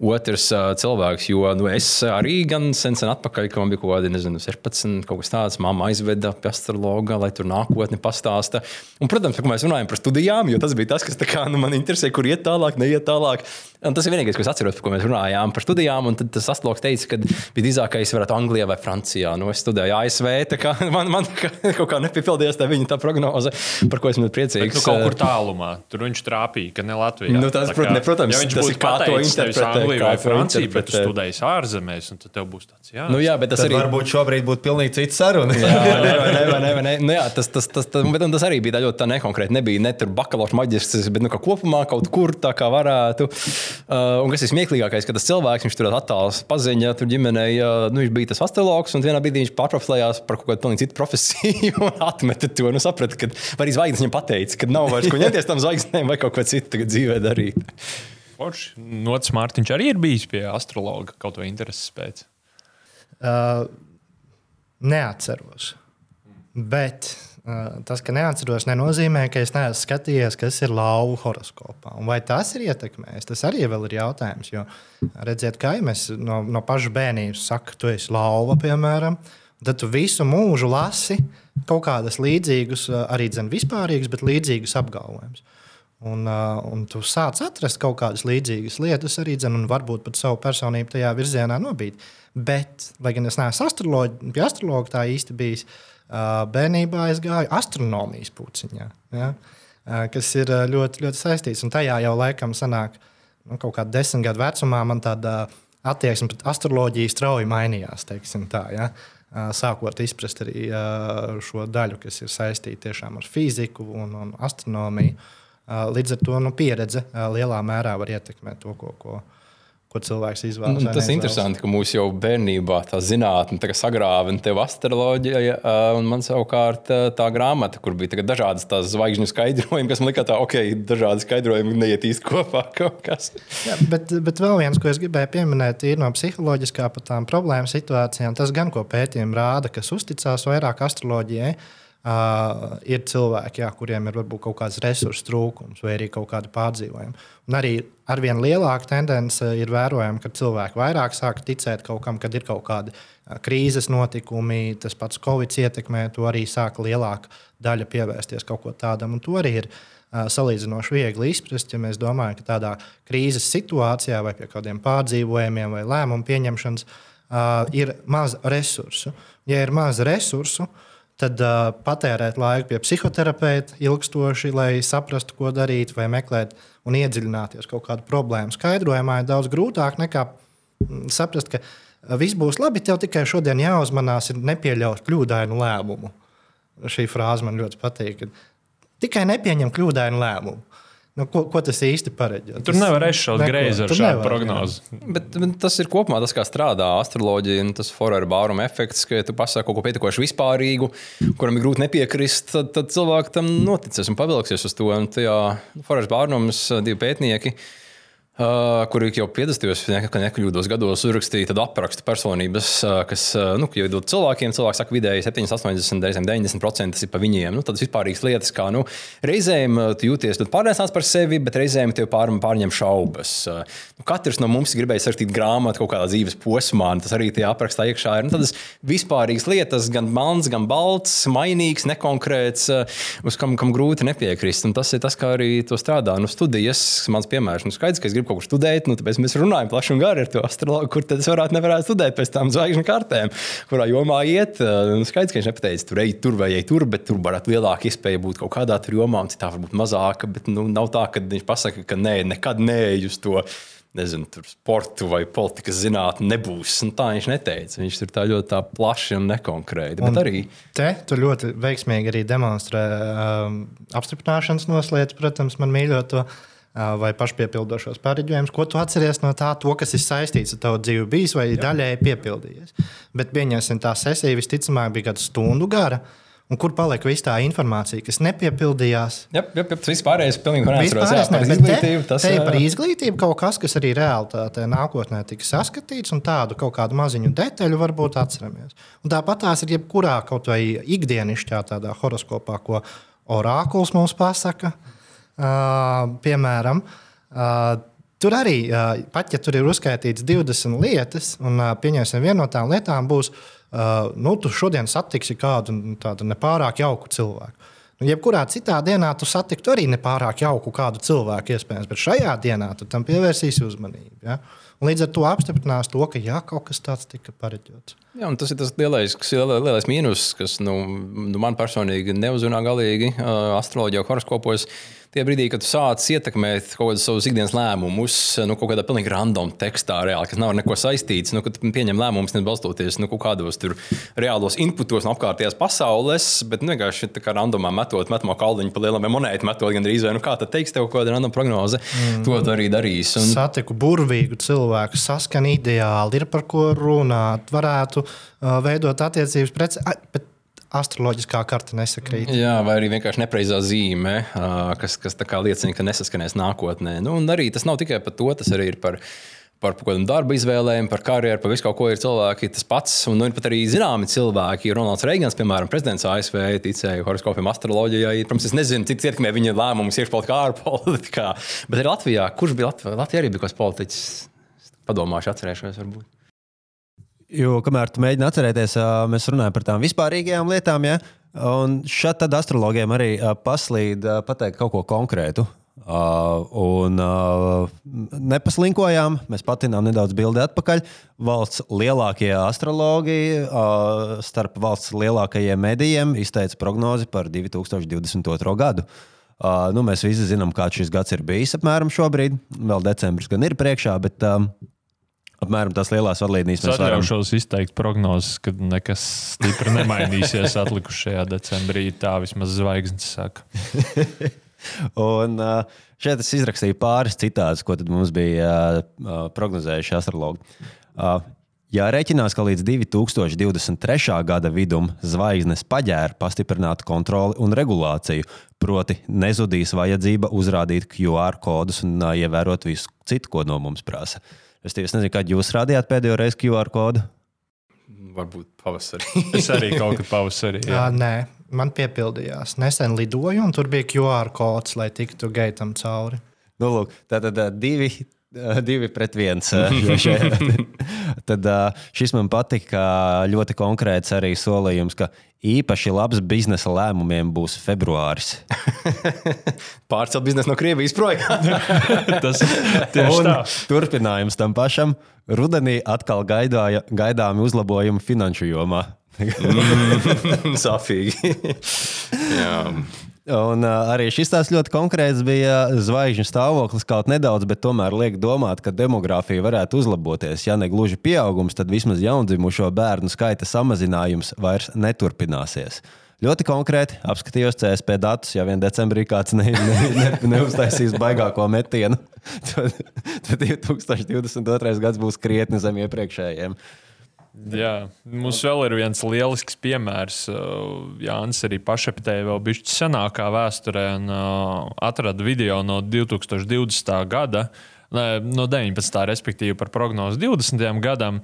otrs uh, cilvēks. Jo nu, es arī gan sen, sen atpakaļ, kad man bija kaut kādi, nezinu, 16, kaut kas tāds, mamma aizveda pie astrologa, lai tur nākotni pastāsta. Un, protams, ka mēs runājam par studijām, jo tas bija tas, kas kā, nu, man interesē, kur iet tālāk, neiet tālāk. Un tas ir vienīgais, ko es atceros, par ko mēs runājām par studijām. Tad tas astrologs teica, ka visdrīzākais varētu Anglijā vai Francijā. Nu, es studēju ASV, tā kā man, man kaut kā nepiepildījās tā viņa tā prognoze, par ko esmu priecīgs. Bet, nu, kaut kur tālumā, tur viņš trāpīja, ka ne Latvijā. Nu, tas, prot, ne, protams, ja viņš tas ir kā to interpretēt. Anglijā vai Francijā, bet tu studēji ārzemēs, un tad tev būs tāds, jā. Nu, jā, bet tas tad arī. Varbūt šobrīd būtu pilnīgi cits saruna. jā, ne, ne, ne, ne, ne. Nu, jā, tas, tas, tas, tas, bet, tas arī bija ļoti tā nekonkrēti. Nebija ne tur bakalaura maģistrs, bet nu, kopumā kaut kur tā kā varētu. Uh, un kas ir smieklīgākais, ka tas cilvēks, viņš tur attāls paziņa, tur ģimenē, nu, viņš bija tas astrologs, un vienā brīdī viņš pārprofilējās par kaut kādu citu profesiju un atmeta to. Nu, saprata, ka arī zvaigznes viņam pateica, ka nav vairs ko ņemties tam zvaigznēm vai kaut ko citu dzīvē darīt. Forši. Nots Mārtiņš arī ir bijis pie astrologa kaut ko intereses pēc. Uh, neatceros. Bet Tas, ka neatceros, nenozīmē, ka es neesmu skatījies, kas ir lauva horoskopā. Un vai tas ir ietekmējis? Tas arī ir jautājums. Jo, redziet, kā jau mēs no, no paša bērnības sakām, tu esi lauva, piemēram, tad tu visu mūžu lasi kaut kādas līdzīgas, arī dzen, vispārīgas, bet līdzīgas apgalvojumus. Un, uh, un tu sāc atrast kaut kādas līdzīgas lietas, arī dzen, un varbūt pat savu personību tajā virzienā nobīt. Bet, lai gan es neesmu astroloģija, pie astrologa tā īsti bijis, uh, bērnībā es gāju astronomijas puciņā, ja, kas ir ļoti, ļoti saistīts. Un tajā jau laikam sanāk, nu, kaut kādā desmit gadu vecumā man tāda attieksme pret astroloģiju strauji mainījās. Tā, ja? Sākot izprast arī šo daļu, kas ir saistīta tiešām ar fiziku un, un astronomiju. Līdz ar to nu, pieredze lielā mērā var ietekmēt to, ko, ko, ko cilvēks izvēlas. Nu, tas ir interesanti, ka mūsu jau bērnībā tā zinātne sagrāva un tev astroloģija, un man savukārt tā grāmata, kur bija dažādas tās zvaigžņu skaidrojumi, kas man likās, ka ok, dažādi skaidrojumi neiet īsti kopā. Jā, bet, bet vēl viens, ko es gribēju pieminēt, ir no psiholoģiskā par tām problēmu situācijām. Tas gan, ko pētījumi rāda, kas uzticās vairāk astroloģijai. Uh, ir cilvēki, jā, kuriem ir varbūt kaut kāds resursu trūkums vai arī kaut kāda pārdzīvojuma. Un arī ar vien lielāku tendenci ir vērojama, ka cilvēki vairāk sāk ticēt kaut kam, kad ir kaut kādi krīzes notikumi, tas pats Covid ietekmē, to arī sāk lielāka daļa pievērsties kaut ko tādam. Un to arī ir uh, salīdzinoši viegli izprast, ja mēs domājam, ka tādā krīzes situācijā vai pie kādiem pārdzīvojumiem vai lēmumu pieņemšanas uh, ir maz resursu. Ja ir maz resursu, uh, tad uh, patērēt laiku pie psihoterapeita ilgstoši, lai saprastu, ko darīt, vai meklēt un iedziļināties kaut kādu problēmu skaidrojumā, ir daudz grūtāk nekā mm, saprast, ka viss būs labi, tev tikai šodien jāuzmanās, ir nepieļaut kļūdainu lēmumu. Šī frāze man ļoti patīk. Tikai nepieņem kļūdainu lēmumu. Nu, ko, ko tas īsti paredz? Tur nevar izšaut greizi ar šādu prognozi. Bet, bet tas ir kopumā tas, kā strādā astroloģija un tas Forever Bāruma efekts, ka ja tu pasaki kaut ko pietiekoši vispārīgu, kuram ir grūti nepiekrist, tad, tad cilvēki tam noticēs un pavilksies uz to. Un tajā Forever Bārums divi pētnieki Uh, kuri jau 50. un nekļūdos gados uzrakstīja aprakstu personības, uh, kas, uh, nu, jau ir cilvēkiem, cilvēks saka, vidēji 7, 80, 90% tas ir pa viņiem. Nu, tādas vispārīgas lietas, kā nu, reizēm tu jūties pārliecināts par sevi, bet reizēm tev pār, pārņem šaubas. Nu, katrs no mums gribēja sarakstīt grāmatu kaut kādā dzīves posmā, un tas arī tajā aprakstā iekšā ir nu, tādas vispārīgas lietas, gan melns, gan balts, mainīgs, nekonkrēts, uz kam, kam grūti nepiekrist. Un tas ir tas, kā arī to strādā. Nu, studijas, mans piemērs, nu, skaidrs, ka es gribu gribu kaut kur studēt, nu, tāpēc mēs runājam plaši un gari ar to astrologu, kur tad es varētu nevarētu studēt pēc tam zvaigžņu kartēm, kurā jomā iet. Nu, skaidrs, ka viņš nepateica, tur ej tur vai ej tur, bet tur varētu lielāka iespēja būt kaut kādā tur jomā, un citā varbūt mazāka. Bet nu, nav tā, ka viņš pasaka, ka nē, nekad neej uz to nezinu, tur sportu vai politikas zinātnē nebūs. Un tā viņš neteica. Viņš tur tā ļoti tā plaši un nekonkrēti. Un arī te tu ļoti veiksmīgi arī demonstrē um, apstiprināšanas noslēdz, protams, man mīļot to vai pašpiepildošos pareģojumus, ko tu atceries no tā, to, kas ir saistīts ar tavu dzīvi, bijis vai Jā. daļēji piepildījies. Bet pieņemsim, tā sesija visticamāk bija kāda stundu gara. Un kur palika viss tā informācija, kas nepiepildījās? Jā, jā, jā tas vispārējais pilnīgi neatceros. Jā, par izglītību. Tas ir par izglītību kaut kas, kas arī reāli nākotnē tika saskatīts, un tādu kaut kādu maziņu detaļu varbūt atceramies. Un tāpat tās ir jebkurā kaut vai ikdienišķā tādā horoskopā, ko orākuls mums pasaka. Uh, piemēram, tur arī, pat ja tur ir uzskaitīts 20 lietas, un pieņemsim, viena no tām lietām būs, nu, tu šodien satiksi kādu tādu nepārāk jauku cilvēku. Nu, jebkurā citā dienā tu satiktu arī nepārāk jauku kādu cilvēku, iespējams, bet šajā dienā tu tam pievērsīsi uzmanību. Ja? Līdz ar to apstiprinās to, ka jā, kaut kas tāds tika pareģots. Jā, tas ir tas lielais, lielais mīnus, kas nu, nu man personīgi neuzrunā galīgi uh, astroloģijā, horoskopos. Tie brīdī, kad tu sāc ietekmēt kaut kādus savus ikdienas lēmumus, nu, kaut kādā pilnīgi random tekstā, reāli, kas nav ar neko saistīts, nu, kad pieņem lēmumus, nebalstoties nu, kaut kādos reālos inputos no apkārtējās pasaules, bet nu, vienkārši tā kā randomā metot, metamā kalniņu pa lielam monētu, metot gan drīz vai nu kā tad teiks tev kaut kāda random prognoze, mm. to arī darīs. Un... Satiku burvīgu cilvēku, saskan ideāli, ir par ko runāt, varētu uh, veidot attiecības pret astroloģiskā karte nesakrīt. Jā, vai arī vienkārši nepreizā zīme, kas, kas liecina, ka nesaskanēs nākotnē. Nu, un arī tas nav tikai par to, tas arī ir par par kaut kādām darba izvēlēm, par karjeru, par visu kaut ko ir cilvēki tas pats. Un nu, pat arī zināmi cilvēki. Ronalds Reigans, piemēram, prezidents ASV, ticēja horoskopiem, astroloģijai. Protams, es nezinu, cik ietekmē viņa lēmumus iekšpolitikā, ārpolitikā. Bet arī Latvijā, kurš bija Latvijā? Latvijā arī bija kāds politiķis. Padomāšu, atcerēšos, varbūt. Jo, kamēr tu mēģini atcerēties, mēs runājam par tām vispārīgajām lietām, ja? un šeit tad astrologiem arī paslīd pateikt kaut ko konkrētu. Uh, un uh, nepaslinkojām, mēs patinām nedaudz bildi atpakaļ. Valsts lielākie astrologi uh, starp valsts lielākajiem medijiem izteica prognozi par 2022. gadu. Uh, nu, mēs visi zinām, kāds šis gads ir bijis apmēram šobrīd. Vēl decembris gan ir priekšā, bet uh, apmēram tās lielās vadlīnijas varam. Atļaušos izteikt prognozes, ka nekas stipri nemainīsies atlikušajā decembrī. Tā vismaz zvaigznes saka. Un šeit es izrakstīju pāris citātus, ko mums bija prognozējuši astrologi. Jārēķinās, ka līdz 2023. gada vidum zvaigznes paģēra pastiprinātu kontroli un regulāciju, proti, nezudīs vajadzība uzrādīt QR kodus un uh, ievērot visu citu, ko no mums prasa. Es, es nezinu, kad jūs rādījāt pēdējo reizi QR kodu? Varbūt pavasarī. es arī kaut kad pavasarī. Jā, jā nē, man piepildījās. Nesen lidoju, un tur bija QR kods, lai tiktu gaitam cauri. Nu, lūk, tātad divi divi pret viens. Tad šis man patika. Ļoti konkrēts arī solījums, ka īpaši labs biznesa lēmumiem būs februāris. Pārcelt biznesu no Krievijas projām. Tas tieši tā. Turpinājums tam pašam. Rudenī atkal gaidāja, gaidāmi uzlabojumi finanšu jomā. mm, safīgi. Jā. Un uh, arī šis tās ļoti konkrēts bija zvaigžņu stāvoklis kaut nedaudz, bet tomēr liek domāt, ka demogrāfija varētu uzlaboties. Ja ne gluži pieaugums, tad vismaz jaundzimušo bērnu skaita samazinājums vairs neturpināsies. Ļoti konkrēti apskatījos CSP datus. Ja vien decembrī kāds ne, ne, ne, neuztaisīs baigāko metienu, tad, tad 2022. gads būs krietni zem iepriekšējiem. Jā, mums vēl ir viens lielisks piemērs. Uh, Jānis arī pašapitēja vēl bišķi senākā vēsturē un uh, atrada video no 2020. gada, no 19. respektīvi par prognozi 20. gadam.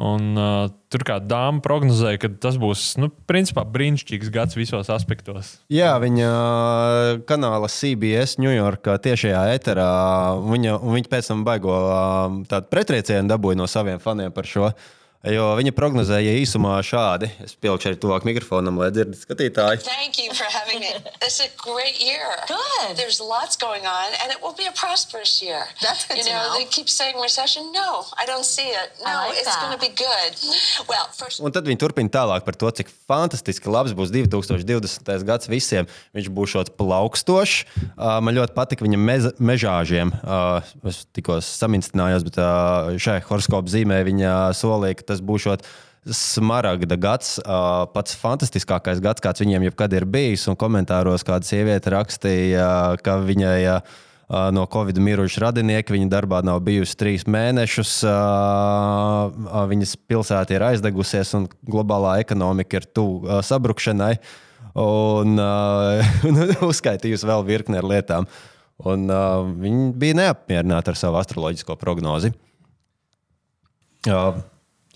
Un, uh, tur kā dāma prognozēja, ka tas būs nu, brīnišķīgs gads visos aspektos. Jā, viņa uh, kanāla CBS Ņujorkā tiešajā eterā. Viņa, viņa pēc tam baigo tādu pretriecienu dabūja no saviem faniem par šo. Uh, Jo viņa prognozēja īsumā šādi. Es pielikšu arī tuvāk mikrofonam, lai dzirdētu skatītāji. Thank you for having me. It's a great year. Good. There's lots going on, and it will be a prosperous year. That's good you know, know. They keep saying recession. No, I don't see it. No, like it's going to be good. Well, first... Un tad viņi turpina tālāk par to, cik fantastiski labs būs 2020. gads visiem. Viņš būs šāds plaukstošs. Man ļoti patika viņa mez, mežāžiem. Es tikko saminstinājos, bet šai horoskopu zīmē viņa solīja, tas būs smaragda gads, pats fantastiskākais gads, kāds viņiem jebkad ir bijis. Un komentāros kāda sieviete rakstīja, ka viņai no Covid miruši radinieki. Viņa darbā nav bijusi trīs mēnešus. Viņas pilsēta ir aizdegusies un globālā ekonomika ir tuvu sabrukšanai. Un, un uzskaitījusi vēl virkni ar lietām. Un, uh, viņi bija neapmierināti ar savu astroloģisko prognozi. Uh,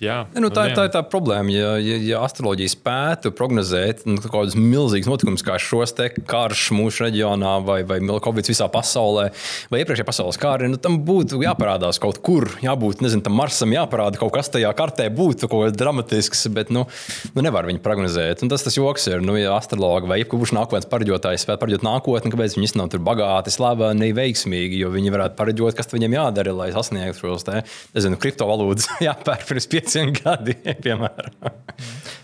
Jā, nu, tā, tā ir tā problēma. Ja, ja, ja astroloģija spētu prognozēt nu, kādus milzīgus notikumus, kā šos te karš mūsu reģionā, vai, vai Covid visā pasaulē, vai iepriekšējā pasaules kāri, nu, tam būtu jāparādās kaut kur. Jābūt, nezinu, tam Marsam jāparāda kaut kas tajā kartē, būtu kaut kas dramatisks, bet nu, nu, nevar viņu prognozēt. Un tas tas joks ir, nu, ja astrologi vai jebkurš nākotnes pareģotājs spētu pareģot nākotni, kāpēc viņi nav tur bagāti, slaveni, veiksmīgi, jo viņi varētu pareģot, kas viņiem jādara, lai sasniegtu šos te, nezinu, kriptovalūtas jāpērk pirms pieciem pieciem gadiem, piemēram.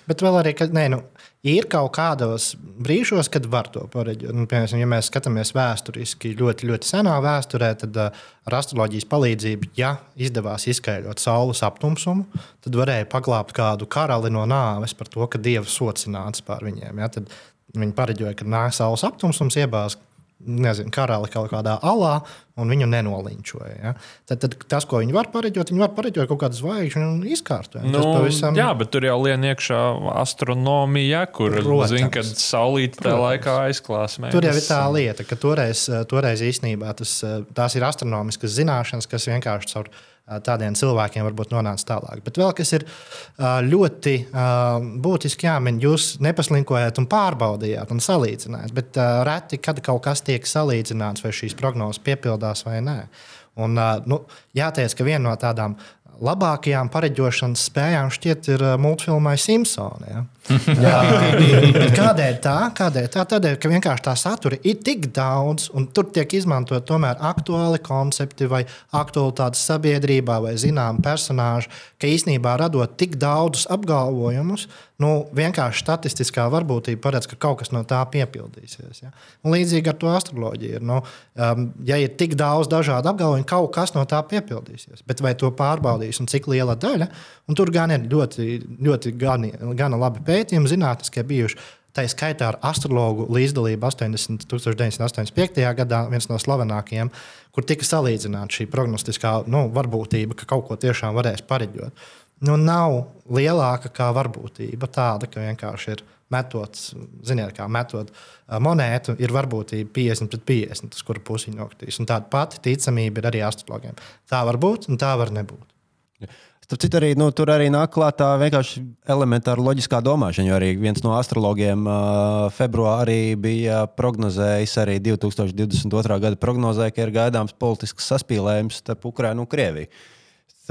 Bet vēl arī, ka nē, nu, ir kaut kādos brīžos, kad var to pareģot. Nu, piemēram, ja mēs skatāmies vēsturiski, ļoti, ļoti senā vēsturē, tad uh, ar astroloģijas palīdzību, ja izdevās izskaidrot saules aptumsumu, tad varēja paglābt kādu karali no nāves par to, ka dievs socināts pār viņiem. Ja? Tad viņi pareģoja, ka nāks saules aptumsums, iebāz nezinu, karali kaut kādā alā, un viņu nenoliņķoja. Ja? Tad, tad tas, ko viņi var pareģot, viņi var pareģot kaut kādu zvaigžņu un izkārtot. Nu, pavisam... Jā, bet tur jau lien iekšā astronomija, kur zina, kad saulīte tajā laikā aizklās. Mēnes. Tur jau ir tā lieta, ka toreiz, toreiz īstenībā tas, tās ir astronomiskas zināšanas, kas vienkārši caur tādiem cilvēkiem varbūt nonāca tālāk. Bet vēl kas ir ļoti būtiski jāmin, jūs nepaslinkojāt un pārbaudījāt un salīdzinājāt, bet reti, kad kaut kas tiek salīdzināts, vai šīs prognozes piepildās vai nē. Un, nu, jāteic, ka viena no tādām labākajām pareģošanas spējām šķiet ir uh, multfilmai Simpsoni. Ja? kādēļ tā? Kādēļ tā? Tādēļ, ka vienkārši tā satura ir tik daudz, un tur tiek izmantot tomēr aktuāli koncepti vai aktualitātes sabiedrībā vai zinām personāži, ka īsnībā radot tik daudzus apgalvojumus, nu, vienkārši statistiskā varbūtība paredz, ka kaut kas no tā piepildīsies. Ja? Un līdzīgi ar to astroloģiju. Ir, nu, um, ja ir tik daudz dažādu apgalvojumu, kaut kas no tā piepildīsies. Bet vai to pārbaudīs un cik liela daļa? Un tur gan ir ļoti, ļoti gani, gana labi pētījumi, zinātniskie bijuši. Tā ir skaitā ar astrologu līdzdalību 80, 1985. gadā, viens no slavenākajiem, kur tika salīdzināta šī prognostiskā nu, varbūtība, ka kaut ko tiešām varēs pareģot. Nu, nav lielāka kā varbūtība tāda, ka vienkārši ir metot, ziniet, kā metot monētu, ir varbūtība 50 pret 50, uz kuru pusi nokritīs. Un tāda pati ticamība ir arī astrologiem. Tā var būt un tā var nebūt. Starp citu, arī, nu, tur arī nāk klāta vienkārši elementāra loģiskā domāšana. Jo arī viens no astrologiem uh, februārī bija prognozējis, arī 2022. gada prognozēja, ka ir gaidāms politisks saspīlējums starp Ukrajinu un Krieviju.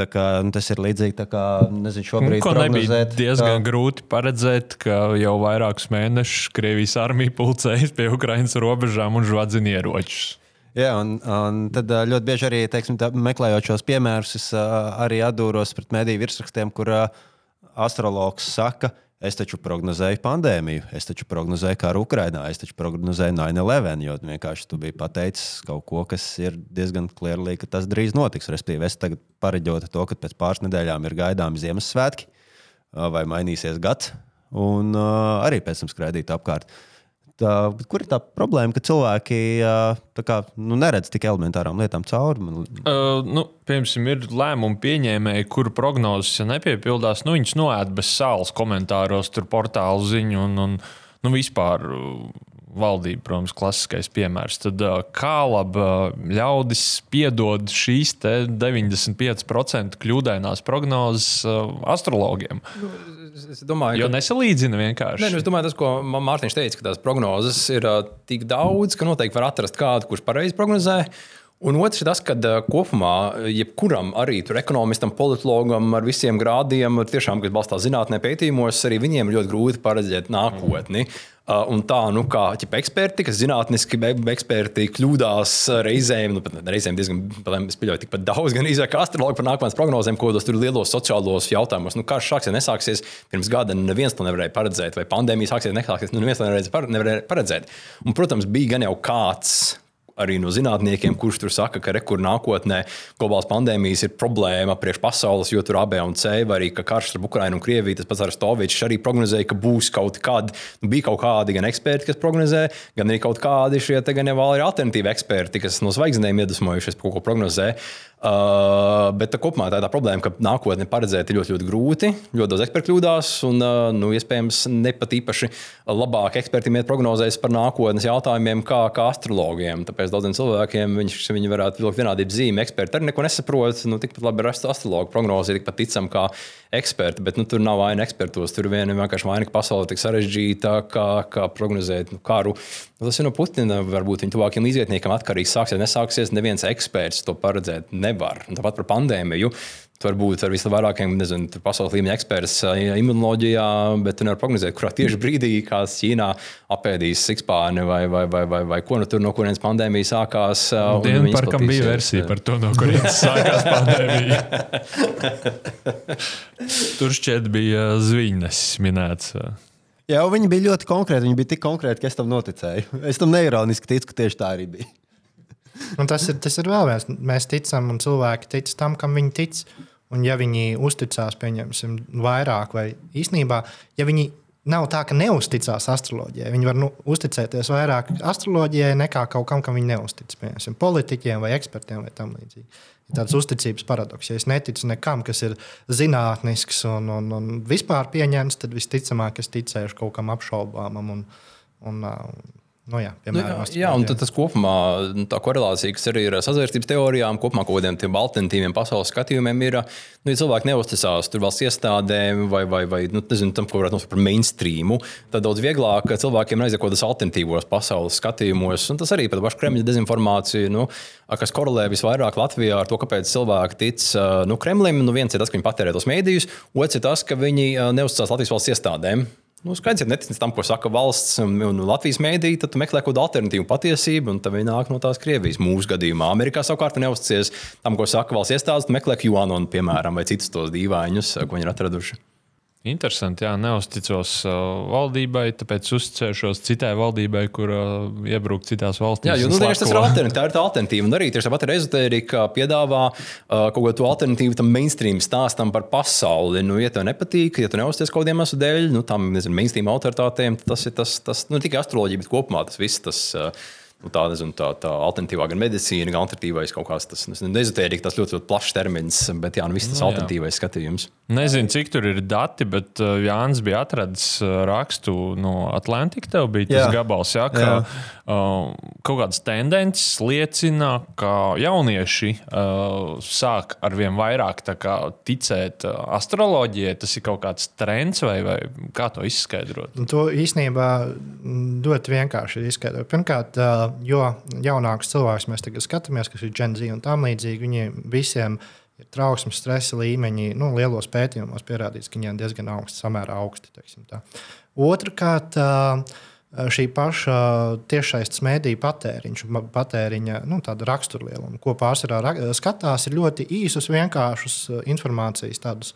Kā, nu, tas ir līdzīgi kā nezinu, šobrīd. Ko nebija diezgan kā... grūti paredzēt, ka jau vairākus mēnešus Krievijas armija pulcējas pie Ukraiņas robežām un žvadzina ieročus. Jā, un, un tad ļoti bieži arī teiksim, tā, meklējot šos piemērus, es arī atdūros pret mediju virsrakstiem, kur astrologs saka, es taču prognozēju pandēmiju, es taču prognozēju karu Ukrajinā, es taču prognozēju 9-11, jo vienkārši tu biji pateicis kaut ko, kas ir diezgan klierlī, ka tas drīz notiks. Respektīvi, es tagad pareģotu to, ka pēc pāris nedēļām ir gaidāmi Ziemassvētki vai mainīsies gads, un arī pēc tam skraidīt apkārt. Uh, Tā, kur ir tā problēma, ka cilvēki kā, nu, neredz tik elementārām lietām cauri? Man... Uh, nu, piemēram, ir lēmumu pieņēmēji, kuru prognozes ja nepiepildās. Nu, viņus noēd bez sāls komentāros, tur portālu ziņu un, un nu, vispār. Valdība, protams, klasiskais piemērs. Tad kā labi ļaudis piedod šīs 95% kļūdainās prognozes astrologiem? Nu, es domāju, jo ka... nesalīdzina vienkārši. Nē, nu, es domāju, tas, ko Mārtiņš teica, ka tās prognozes ir uh, tik daudz, ka noteikti var atrast kādu, kurš pareizi prognozē. Un otrs ir tas, ka kopumā jebkuram arī ekonomistam, politologam ar visiem grādiem, tiešām, kas balstās zinātnē, pētījumos, arī viņiem ir ļoti grūti paredzēt nākotni. Un tā, nu, kā ķipa, eksperti, kas zinātniski eksperti kļūdās reizēm, nu, pat reizēm diezgan, es pieļauju, tikpat daudz, gan kā astrologi par nākotnes prognozēm, ko dos tur lielos sociālos jautājumos. Nu, kā šāks, ja nesāksies pirms gada, neviens to nevarēja paredzēt, vai pandēmija sāksies, nesāksies, nu, neviens to nevarēja paredzēt. Un, protams, bija gan jau kāds arī no zinātniekiem, kurš tur saka, ka rekur nākotnē globālās pandēmijas ir problēma priekš pasaules, jo tur A, B un C, vai arī ka karš ar Ukrajinu un Krieviju, tas pats Arstovičs arī prognozēja, ka būs kaut kādi, nu, bija kaut kādi gan eksperti, kas prognozē, gan arī kaut kādi šie gan jau arī alternatīvi eksperti, kas no zvaigznēm iedvesmojušies, ko prognozē. Uh, bet tā kopumā tā ir tā problēma, ka nākotnē paredzēt ir ļoti, ļoti grūti. Ļoti daudz ekspertu kļūdās, un uh, nu, iespējams ne pat īpaši labāk ekspertiem iet prognozēs par nākotnes jautājumiem kā, kā astrologiem. Tāpēc daudziem cilvēkiem viņš, viņi varētu vilkt vienādību zīmi. Eksperti arī neko nesaprot. Nu, tikpat labi ir astrologu prognoze, ir tikpat ticama kā eksperti, bet nu, tur nav vaina ekspertos. Tur vien vienkārši vaina, ka pasaule ir tik sarežģīta, kā, kā prognozēt nu, karu. Tas ir no Putina, varbūt viņa tuvākiem līdzvietniekiem atkarīgs. Sāksies, nesāksies. Neviens eksperts to paredzēt nevar. Un tāpat par pandēmiju. Tu vari būt ar visvairākiem nezinu, pasaules līmeņa eksperts imunoloģijā, bet tu nevari prognozēt, kurā tieši brīdī kāds Ķīnā apēdīs sikspārni vai, vai, vai, vai, vai ko nu tur no kurienes pandēmija sākās. Dienu par kam bija versija par to, no kurienes sākās pandēmija. tur šķiet bija zviņas minēts. Jā, viņi bija ļoti konkrēti. Viņi bija tik konkrēti, ka es tam noticēju. Es tam neironiski ticu, ka tieši tā arī bija. Un tas ir, tas ir vēl viens. Mēs ticam, un cilvēki tic tam, kam viņi tic. Un, ja viņi uzticās, pieņemsim, vairāk, vai īstenībā, ja viņi nav tā, ka neusticās astroloģijai, viņi var nu, uzticēties vairāk astroloģijai nekā kaut kam, kam viņi neustic. Piemēram, politiķiem vai ekspertiem vai tam līdzīgi. Ir tāds uzticības paradoks. Ja es neticu nekam, kas ir zinātnisks un, un, un vispār pieņemts, tad visticamāk es ticēšu kaut kam apšaubāmam. Un, un, Nu, jā, piemēram, nu, jā, jā, un tas kopumā nu, tā korelācija, kas arī ir sazvērstības teorijām, kopumā kaut kādiem alternatīviem pasaules skatījumiem, ir, nu, ja cilvēki neusticās tur valsts iestādēm vai, vai, vai nu, nezinu, tam, ko varētu nosaukt par mainstreamu, tad daudz vieglāk cilvēkiem kādos alternatīvos pasaules skatījumos. Un tas arī par pašu Kremļa dezinformāciju, nu, kas korelē visvairāk Latvijā ar to, kāpēc cilvēki tic nu, Kremlim. Nu, viens ir tas, ka viņi patērē tos mēdījus, otrs ir tas, ka viņi neusticās Latvijas valsts iestādēm. Nu, skaidrs, ja neticis tam, ko saka valsts un, Latvijas mēdīte, tad meklē kaut kādu alternatīvu patiesību, un tā viņi nāk no tās Krievijas. Mūsu gadījumā Amerikā savukārt neuzticies tam, ko saka valsts iestādes, meklē QAnon, piemēram, vai citus tos dīvainus, ko viņi ir atraduši. Interesanti, jā, neusticos uh, valdībai, tāpēc uzticēšos citai valdībai, kur uh, iebruk citās valstīs. Jā, jo nu, tieši tas ir alternatīva. Tā ir tā alternatīva. Un arī tieši tāpat ezotērija piedāvā uh, kaut ko alternatīvu tam mainstream stāstam par pasauli. Nu, ja tev nepatīk, ja tu neuzties kaut kādiem iemeslu dēļ, nu, tam nezinu, mainstream autoritātēm, tas ir tas, tas nu, tikai astroloģija, bet kopumā tas viss. Tas, uh, nu, tā, nezinu, tā, tā alternatīvā, gan medicīna, gan alternatīvais kaut kāds tas nezotērija, tas ļoti, ļoti plašs termins, bet jā, nu, viss tas nu, alternatīvais skatījums. Nezinu, cik tur ir dati, bet uh, Jānis bija atradis uh, rakstu no Atlantika. Tev bija tas jā. gabals, jā, ka jā. Uh, kaut kādas tendences liecina, ka jaunieši uh, sāk ar vien vairāk ticēt uh, astroloģijai. Tas ir kaut kāds trends, vai, vai kā to izskaidrot? To īstenībā ļoti vienkārši izskaidrot. Pirmkārt, uh, jo jaunākus cilvēkus mēs tagad skatāmies, kas ir Z un tam līdzīgi, viņiem visiem ir trauksmes, stresa līmeņi. Nu, lielos pētījumos pierādīts, ka viņiem diezgan augsti, samērā augsti. Otrakārt, šī paša tiešsaistes mēdīņa patēriņš, patēriņa nu, raksturlieluma, ko pārsvarā skatās, ir ļoti īsus, vienkāršus informācijas tādus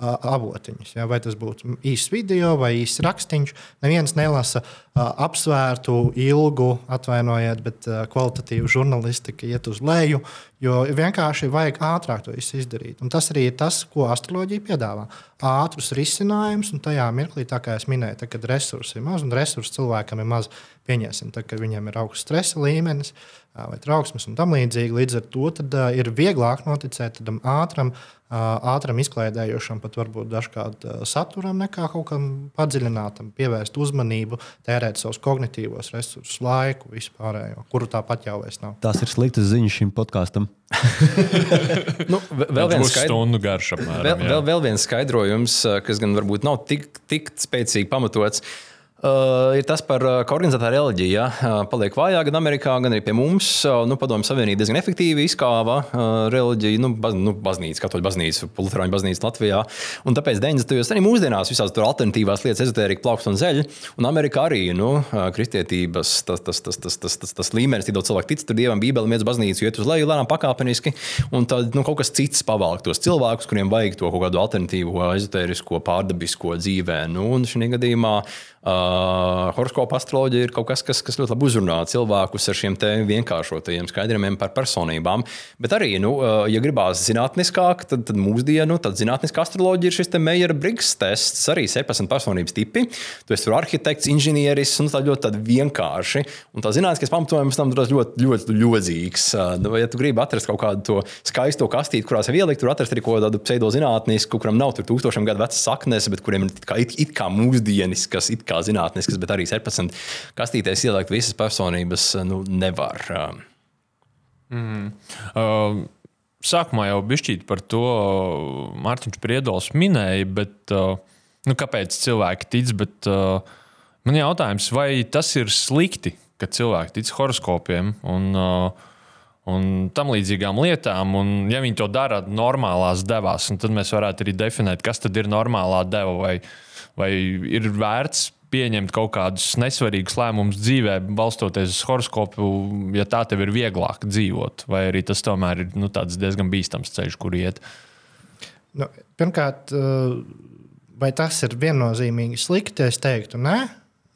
avotiņus. Ja? Vai tas būtu īsts video vai īsts rakstīns. Neviens nelasa apsvērtu, ilgu, atvainojiet, bet kvalitatīvu žurnālistiku iet uz leju, jo vienkārši vajag ātrāk to izdarīt. Un tas arī ir tas, ko astroloģija piedāvā. Ātrus risinājumus, un tajā mirklī, kā es minēju, tā, kad resursi ir maz, un resursi cilvēkam ir maz, pieņemsim, tad, kad viņiem ir augsts stresa līmenis vai trauksmes un tam līdzīgi. Līdz ar to tad, uh, ir vieglāk noticēt tam ātram, ātram izklaidējošam, pat varbūt dažkārt saturam, nekā kaut kam padziļinātam, pievērst uzmanību, tērēt savus kognitīvos resursus, laiku, vispārējo, kuru tāpat jau vairs nav. Tas ir sliktas ziņas šim podkāstam. nu, vēl viens stundu garš apmēram. Vēl, vēl, vēl viens skaidrojums, kas gan varbūt nav tik, tik spēcīgi pamatots. Uh, Uh, ir tas, par, uh, ka organizētā reliģija ja, uh, paliek vājāk gan Amerikā, gan arī pie mums. Uh, nu, Padomju Savienība diezgan efektīvi izkāva uh, reliģiju, nu, baz, nu, baznīca, katoļu baznīca, Lutāņu baznīca Latvijā. Un tāpēc 90. gados arī mūsdienās visās tur alternatīvās lietas, ezotērija, plaukst un zeļa. Un Amerikā arī nu, kristietības tas, tas, tas, tas, tas, tas, tas līmenis, tik daudz cilvēku tic tur dievam, bībeli, mēdz baznīcu, iet uz leju lēnām pakāpeniski. Un tad nu, kaut kas cits pavalk tos cilvēkus, kuriem vajag to kaut kādu alternatīvo, ezotērisko, pārdabisko dzīvē. Nu, un šī gadījumā Uh, horoskopa astroloģija ir kaut kas, kas, kas ļoti labi uzrunā cilvēkus ar šiem vienkāršotajiem skaidrojumiem par personībām. Bet arī, nu, uh, ja gribās zinātniskāk, tad, tad mūsdienu tad zinātniskā astroloģija ir šis Meijera Briggs tests, arī 17 personības tipi. Tu esi arhitekts, inženieris, un tā ļoti vienkārši. Un tā zinātniskais pamatojums tam ļoti, ļoti, ļoti ļodzīgs. Uh, ja tu gribi atrast kaut kādu to skaisto kastīti, kurā sev ielikt, tur atrast arī kaut kādu pseidozinātnisku, kuram nav tūkstošiem gadu vecas saknes, bet kuriem ir it kā, it, it kā mūsdieniskas. It kā zinātniskas, bet arī 17 kastītēs ielikt visas personības nu, nevar. Mm. Uh, sākumā jau bišķīt par to Mārtiņš Priedols minēja, bet uh, nu, kāpēc cilvēki tic? Bet, uh, man jautājums, vai tas ir slikti, ka cilvēki tic horoskopiem? Un, uh, un tam līdzīgām lietām. Un, ja viņi to dara normālās devās, tad mēs varētu arī definēt, kas tad ir normālā deva. Vai, vai ir vērts pieņemt kaut kādus nesvarīgus lēmumus dzīvē, balstoties uz horoskopu, ja tā tev ir vieglāk dzīvot, vai arī tas tomēr ir nu, diezgan bīstams ceļš, kur iet? Nu, pirmkārt, eh, vai tas ir viennozīmīgi slikti? Es teiktu, nē,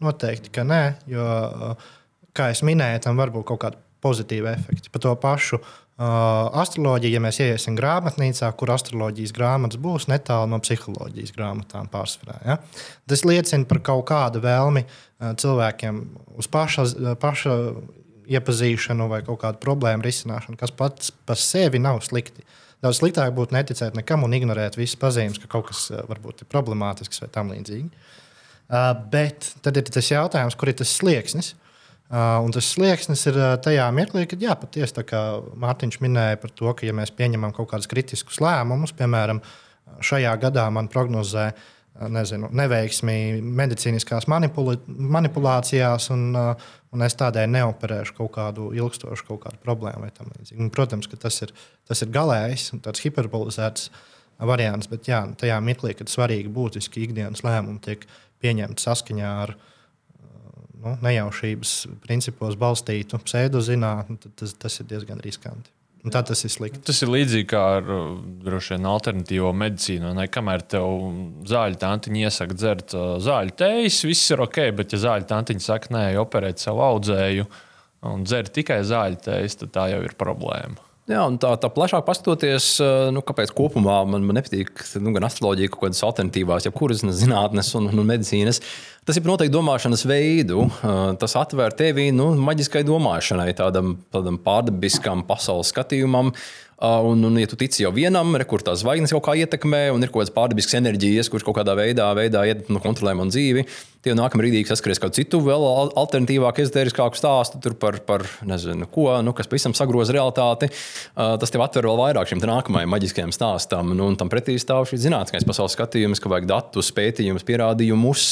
noteikti, ka nē, jo, eh, kā jau minēju, tam var būt kaut kādi pozitīvi efekti. Par to pašu astroloģija, ja mēs ieiesim grāmatnīcā, kur astroloģijas grāmatas būs netālu no psiholoģijas grāmatām pārsvarā. Ja? Tas liecina par kaut kādu vēlmi uh, cilvēkiem uz paša, paša iepazīšanu vai kaut kādu problēmu risināšanu, kas pats par sevi nav slikti. Daudz sliktāk būtu neticēt nekam un ignorēt visas pazīmes, ka kaut kas varbūt ir problemātisks vai tam līdzīgi. Uh, bet tad ir tas jautājums, kur ir tas slieksnis. Uh, Uh, un tas slieksnis ir uh, tajā mirklī, kad jā, patiesi tā kā Mārtiņš minēja par to, ka ja mēs pieņemam kaut kādus kritiskus lēmumus, piemēram, šajā gadā man prognozē uh, nezinu, neveiksmi medicīniskās manipula manipulācijās, un, un es tādēļ neoperēšu kaut kādu ilgstošu kaut kādu problēmu. Un, protams, ka tas ir, tas ir galējs un tāds hiperbolizēts variants, bet jā, tajā mirklī, kad svarīgi būtiski ikdienas lēmumi tiek pieņemti saskaņā ar viņu nu, nejaušības principos balstītu pseidozinātni, tad tas, tas ir diezgan riskanti. Tā tas ir slikti. Tas ir līdzīgi kā ar droši vien alternatīvo medicīnu. Ne? Kamēr tev zāļu tantiņa iesaka dzert zāļu tējas, viss ir ok, bet ja zāļu tantiņa saka, nē, operēt savu audzēju un dzert tikai zāļu tējas, tad tā jau ir problēma. Jā, un tā, tā plašāk paskatoties, nu, kāpēc kopumā man, man nepatīk nu, gan astroloģija, gan kādas alternatīvās, jebkuras zinātnes un, un medicīnas. Tas ir noteikti domāšanas veidu. Tas atver tevi nu, maģiskai domāšanai, tādam, tādam pārdabiskam pasaules skatījumam. Un, un, ja tu tici jau vienam, kur tās zvaigznes kaut kā ietekmē, un ir kaut kādas pārdabiskas enerģijas, kuras kaut kādā veidā, veidā nu, kontrolē manu dzīvi, Tie nākamā brīdī saskaries kādu citu, vēl alternatīvāku, ezotēriskāku stāstu par, par nezinu, ko, nu, kas pavisam sagroza realitāti. Tas tev atver vēl vairāk šim nākamajam maģiskajam stāstam. Nu, tam pretī stāv šis zinātniskais pasaules skatījums, ka vajag datus, pētījumus, pierādījumus,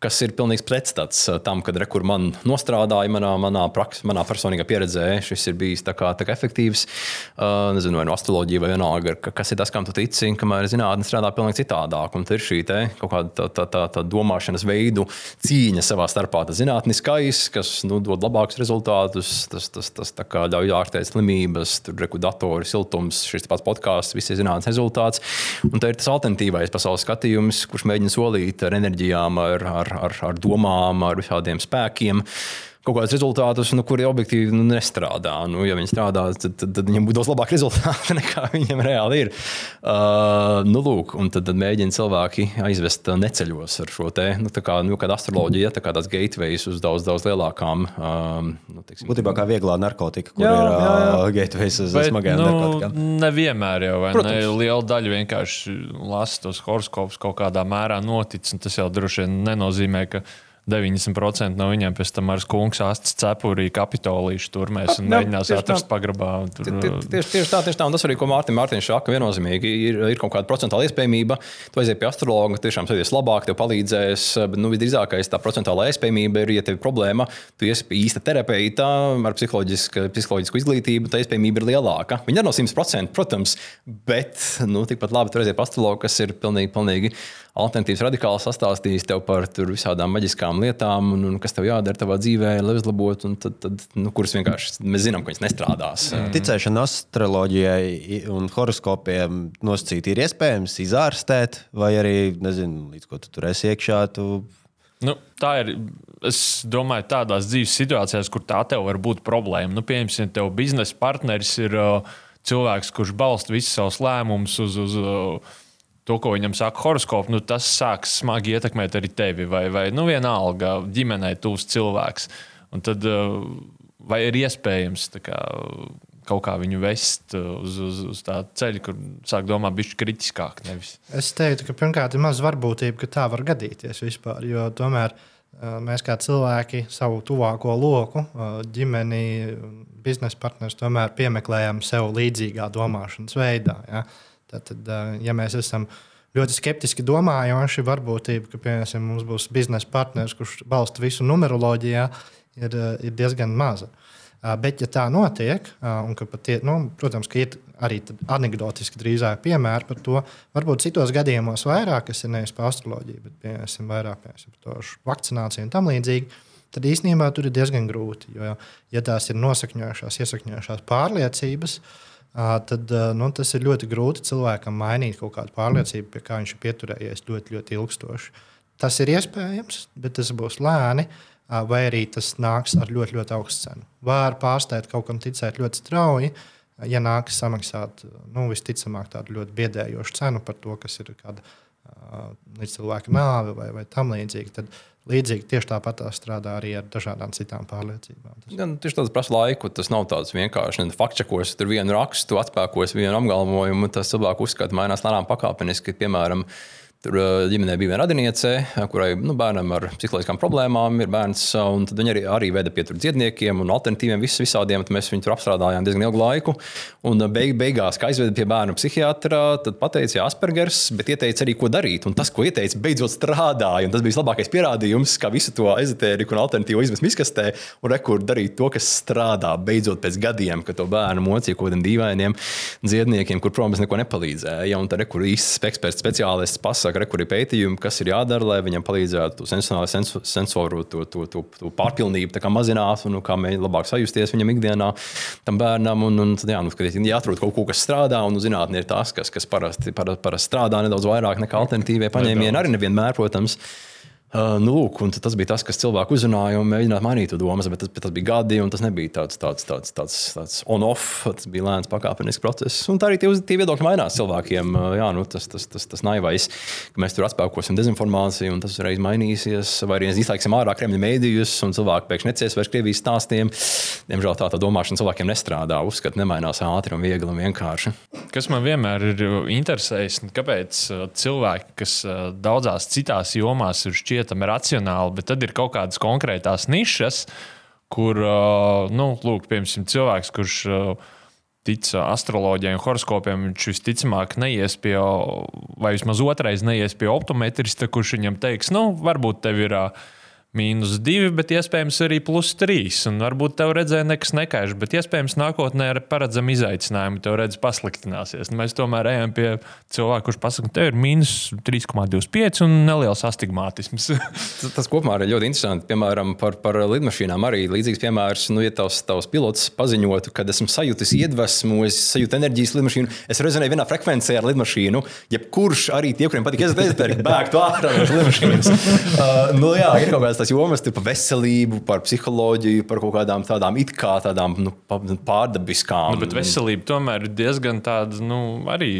kas ir pilnīgs pretstats tam, kad rekur man nostrādāja manā, manā, praks, manā personīgā pieredzē. Šis ir bijis tā kā, tā kā efektīvs. Uh, nezinu, vai no astroloģija vai vienalga, kas ir tas, kam tu tici, kamēr zinātnē strādā pilnīgi citādāk. Un tur ir šī te, kaut kāda tā, tā, tā, tā domāšanas veidu cīņa savā starpā. Tas zinātniskais, kas nu, dod labākus rezultātus, tas, tas, tas ļauj ārstēt slimības, tur reku datori, siltums, šis pats podkāsts, visi zinātnīs rezultāts. Un tā ir tas alternatīvais pasaules skatījums, kurš mēģina solīt ar enerģijām, ar, ar, ar, ar domām, ar visādiem spēkiem. Uh, kaut kādus rezultātus, nu, kuri objektīvi nu, nestrādā. Nu, ja viņi strādā, tad, tad, tad viņiem būs labāk rezultāti nekā viņiem reāli ir. Uh, nu, lūk, un tad, tad mēģina cilvēki aizvest neceļos ar šo te, nu, tā kā, nu, kāda astroloģija, tā kā tāds gateways uz daudz, daudz lielākām. Um, nu, teiksim, Būtībā kā vieglā narkotika, kur jā, ir jā, jā. Uh, gateways uz smagajām nu, narkotikām. Nevienmēr jau, vai Protams. ne? Liela daļa vienkārši lasa tos horoskopus kaut kādā mērā notic, un tas jau droši vien nenozīmē, ka 90% no viņiem pēc tam ar skunks astes cepurī kapitolīšu turmēs un jā, mēģinās atrast pagrabā. Tur... Tieši, tieši tā, tieši tā. Un tas arī, ko Mārtiņš Mārtiņš saka, viennozīmīgi ir, ir kaut kāda procentuāla iespējamība. Tu aizies pie astrologa, tiešām sevies labāk, tev palīdzēs. Nu, visdrīzākais tā procentuāla iespējamība ir, ja tev ir problēma, tu pie īsta terapeita ar psiholoģisku, psiholoģisku izglītību, tā iespējamība ir lielāka. Viņa ir no 100%, protams, bet nu, tikpat labi tur aizies pie astrologa, kas ir pilnīgi, pilnīgi alternatīvas radikāli sastāstījis tev par visādām maģiskām lietām, un, un kas tev jādara savā dzīvē, lai uzlabotu, un tad, tad, nu, kuras vienkārši mēs zinām, ka viņas nestrādās. Mm. Ticēšana astroloģijai un horoskopiem nosacīt ir iespējams izārstēt, vai arī, nezinu, līdz ko tu tur esi iekšā. Tu... Nu, tā ir. Es domāju, tādās dzīves situācijās, kur tā tev var būt problēma. Nu, piemēram, ja tev biznesa partneris ir uh, cilvēks, kurš balsta visus savus lēmumus uz, uz uh, to, ko viņam saka horoskops, nu, tas sāks smagi ietekmēt arī tevi. Vai, vai nu, vienalga, ģimenei tūs cilvēks. Un tad uh, vai ir iespējams kā, kaut kā viņu vest uz, uz, uz tā ceļa, kur sāk domāt, bija kritiskāk. Nevis. Es teiktu, ka pirmkārt ir maz varbūtība, ka tā var gadīties vispār. Jo tomēr uh, mēs kā cilvēki savu tuvāko loku, uh, ģimeni, biznesa partnerus tomēr piemeklējam sev līdzīgā domāšanas veidā. Ja? Tātad, ja mēs esam ļoti skeptiski domājoši, varbūtība, ka piemēram, mums būs biznesa partneris, kurš balsta visu numeroloģijā, ir, ir diezgan maza. Bet, ja tā notiek, un ka tie, nu, protams, ka ir arī anekdotiski drīzāk piemēri par to, varbūt citos gadījumos vairāk, kas ir nevis par astroloģiju, bet piemēram, vairāk par vakcināciju un tam līdzīgi, tad īstenībā tur ir diezgan grūti. Jo, ja tās ir nosakņojušās, iesakņojušās pārliecības, uh, tad nu, tas ir ļoti grūti cilvēkam mainīt kaut kādu pārliecību, pie kā viņš ir pieturējies ļoti, ļoti ilgstoši. Tas ir iespējams, bet tas būs lēni, vai arī tas nāks ar ļoti, ļoti augstu cenu. Var pārsteigt kaut kam ticēt ļoti strauji, ja nāks samaksāt nu, visticamāk tādu ļoti biedējošu cenu par to, kas ir kāda līdz cilvēka nāve vai, vai tam līdzīgi. Tad, Līdzīgi tieši tāpat tā strādā arī ar dažādām citām pārliecībām. Tas ja, nu, tieši tāds prasa laiku. Tas nav tāds vienkārši fakčakos, tur vienu rakstu, atspēkos vienu apgalvojumu. Tas cilvēku uzskata mainās lēnām pakāpeniski. Piemēram, Tur ģimenē bija viena radiniece, kurai nu, bērnam ar psiholoģiskām problēmām ir bērns. Viņa arī, arī veda pie dziedniekiem un alternatīviem vis, visādiem. Mēs viņu tur apstrādājām diezgan ilgu laiku. Un beig, beigās, kad aizveda pie bērna psihiatra, tad teica, Aspergers, bet ieteica arī, ko darīt. Un tas, ko ieteica, beidzot strādāja. Un tas bija labākais pierādījums, kā visu to ezotēriku un alternatīvu izmest miskastē un rekur darīt to, kas strādā. Beidzot, pēc gadiem, kad to bērnu mocīja kaut kādiem dīvainiem dziedniekiem, kur, protams, neko nepalīdzēja. Un tad rekur īsts eksperts speciālists pasaka, kur ir pētījumi, kas ir jādara, lai viņam palīdzētu sensoru, sensoru, sensoru to, to, to, to pārpilnību mazināt un nu, kā labāk sajusties viņam ikdienā, tam bērnam. Un, un tad jā, nu, jāatrod kaut ko, kas strādā, un nu, zinātnē ir tas, kas, kas parasti, parasti, parasti strādā nedaudz vairāk nekā alternatīvie paņēmieni. Arī nevienmēr, protams. Uh, nu, lūk, tas bija tas, kas cilvēku uzrunāja un mēģināja mainīt domas, bet tas, bet tas bija gadi, un tas nebija tāds, tāds, tāds, tāds, tāds on-off. Tas bija lēns, pakāpenisks process. Un tā arī tie, tie viedokļi mainās cilvēkiem. Uh, jā, nu, tas, tas, tas, tas naivais, ka mēs tur atspēkosim dezinformāciju, un tas uzreiz mainīsies. Vai arī izslēgsim ārā Kremļa mēdījus, un cilvēki pēkšņi necies vairs Krievijas stāstiem. Diemžēl tā, tā domāšana cilvēkiem nestrādā. Uzskati nemainās ātri un viegli un vienkārši. Kas man vienmēr ir interesējis, kāpēc uh, cilvēki, kas daudzās citās jomās ir šķiet, šķietami racionāli, bet tad ir kaut kādas konkrētās nišas, kur, nu, lūk, piemēram, cilvēks, kurš tic astroloģijai un horoskopiem, viņš visticamāk neies pie, vai vismaz otrais neies pie optometrista, kurš viņam teiks, nu, varbūt tev ir mīnus 2, bet iespējams arī plus 3. Un varbūt tev redzēja nekas nekaiš, bet iespējams nākotnē ar paredzam izaicinājumu tev redzes pasliktināsies. Mēs tomēr ejam pie cilvēka, kurš pasakā, tev ir mīnus 3,25 un neliels astigmātisms. tas, tas kopumā ir ļoti interesanti. Piemēram, par, par lidmašīnām arī līdzīgs piemērs. Nu, ja tavs, tavs pilots paziņotu, ka esmu sajūtis iedvesmu, es sajūtu enerģijas lidmašīnu, es rezonēju vienā frekvencē ar lidmašīnu, jebkurš arī tie, kuriem patīk iezvērst, bēgtu ārā no lidmašīnas. Uh, nu, jā, ir kaut kāds tās jomas, par veselību, par psiholoģiju, par kaut kādām tādām it kā tādām nu, pārdabiskām. Nu, bet veselība tomēr ir diezgan tāda nu, arī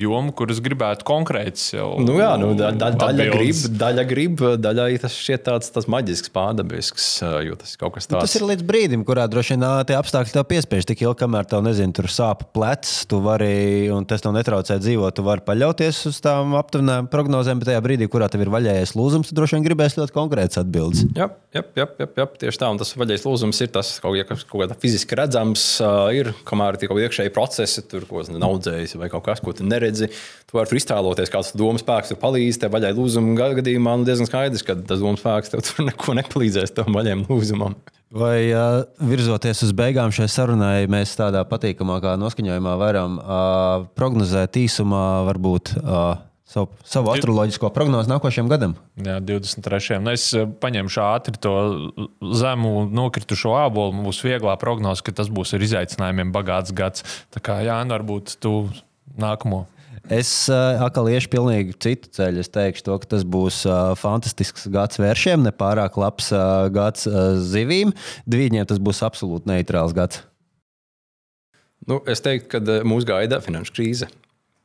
joma, kuras gribētu konkrēts jau. Nu, jā, nu, da, da, daļa, grib, daļa grib, daļai tas šķiet tāds, tāds maģisks, pārdabisks, jo tas ir kaut kas tāds. Nu, tas ir līdz brīdim, kurā droši vien tie apstākļi tev piespiež tik ilgi, kamēr tev, nezinu, tur sāp plecs, tu vari, un tas tev netraucē dzīvot, tu vari paļauties uz tām aptuvenām prognozēm, bet tajā brīdī, kurā tev ir vaļējies lūzums, tu droši vien gribēsi ļoti konkrēts atbildēt atbildes. Jā, jā, jā, jā, jā, tieši tā. Un tas vaļais lūzums ir tas, kaut, ja kaut kāda fiziski redzams, uh, ir, kamēr ir kaut kādi iekšēji procesi, tur kaut kas naudzējis vai kaut kas, ko tu neredzi. Tu vari iztēloties, kāds domas spēks tev palīdz. Tev vaļai lūzuma gadījumā nu diezgan skaidrs, ka tas domas spēks tev tur neko nepalīdzēs tam vaļiem lūzumam. Vai uh, virzoties uz beigām šai sarunai, mēs tādā patīkamākā noskaņojumā varam uh, prognozēt īsumā, varbūt uh, savu, savu astroloģisko prognozi nākošajam gadam. Jā, 23. Nu, es eh, paņemšu ātri to zemu nokritušo ābolu. Būs vieglā prognoze, ka tas būs ar izaicinājumiem bagāts gads. Tā kā jā, nu varbūt tu nākamo. Es uh, atkal iešu pilnīgi citu ceļu. Es teikšu, to, ka tas būs uh, fantastisks gads vēršiem, ne pārāk labs uh, gads uh, zivīm. Diviem tas būs absolūti neitrāls gads. Nu, es teiktu, ka mūs gaida finanšu krīze.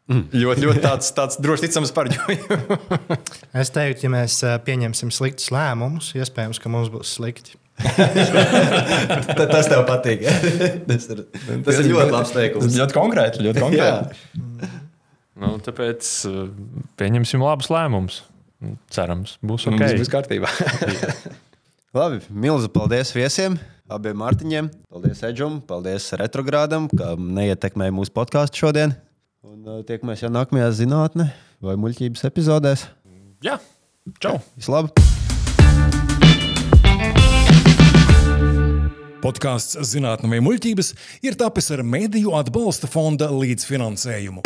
Mm. Ļoti, ļoti tāds, tāds droši ticams pareģojums. es teiktu, ja mēs pieņemsim sliktus lēmumus, iespējams, ka mums būs slikti. tas tev patīk. tas ir, tas ir ļoti labs teikums. Ļoti konkrēti. Ļoti konkrēti. nu, tāpēc pieņemsim labus lēmumus. Cerams, būs ok. Mums būs kārtībā. Labi, milzu paldies viesiem, abiem Mārtiņiem. Paldies Edžam, paldies Retrogrādam, ka neietekmēja mūsu podkāstu šodien. Un uh, tiekamies jau nākamajā zinātnē vai muļķības epizodēs. Jā, čau! Vislabāk! Podkāsts Zinātnē vai muļķības ir tapis ar Mēdīju atbalsta fonda līdzfinansējumu.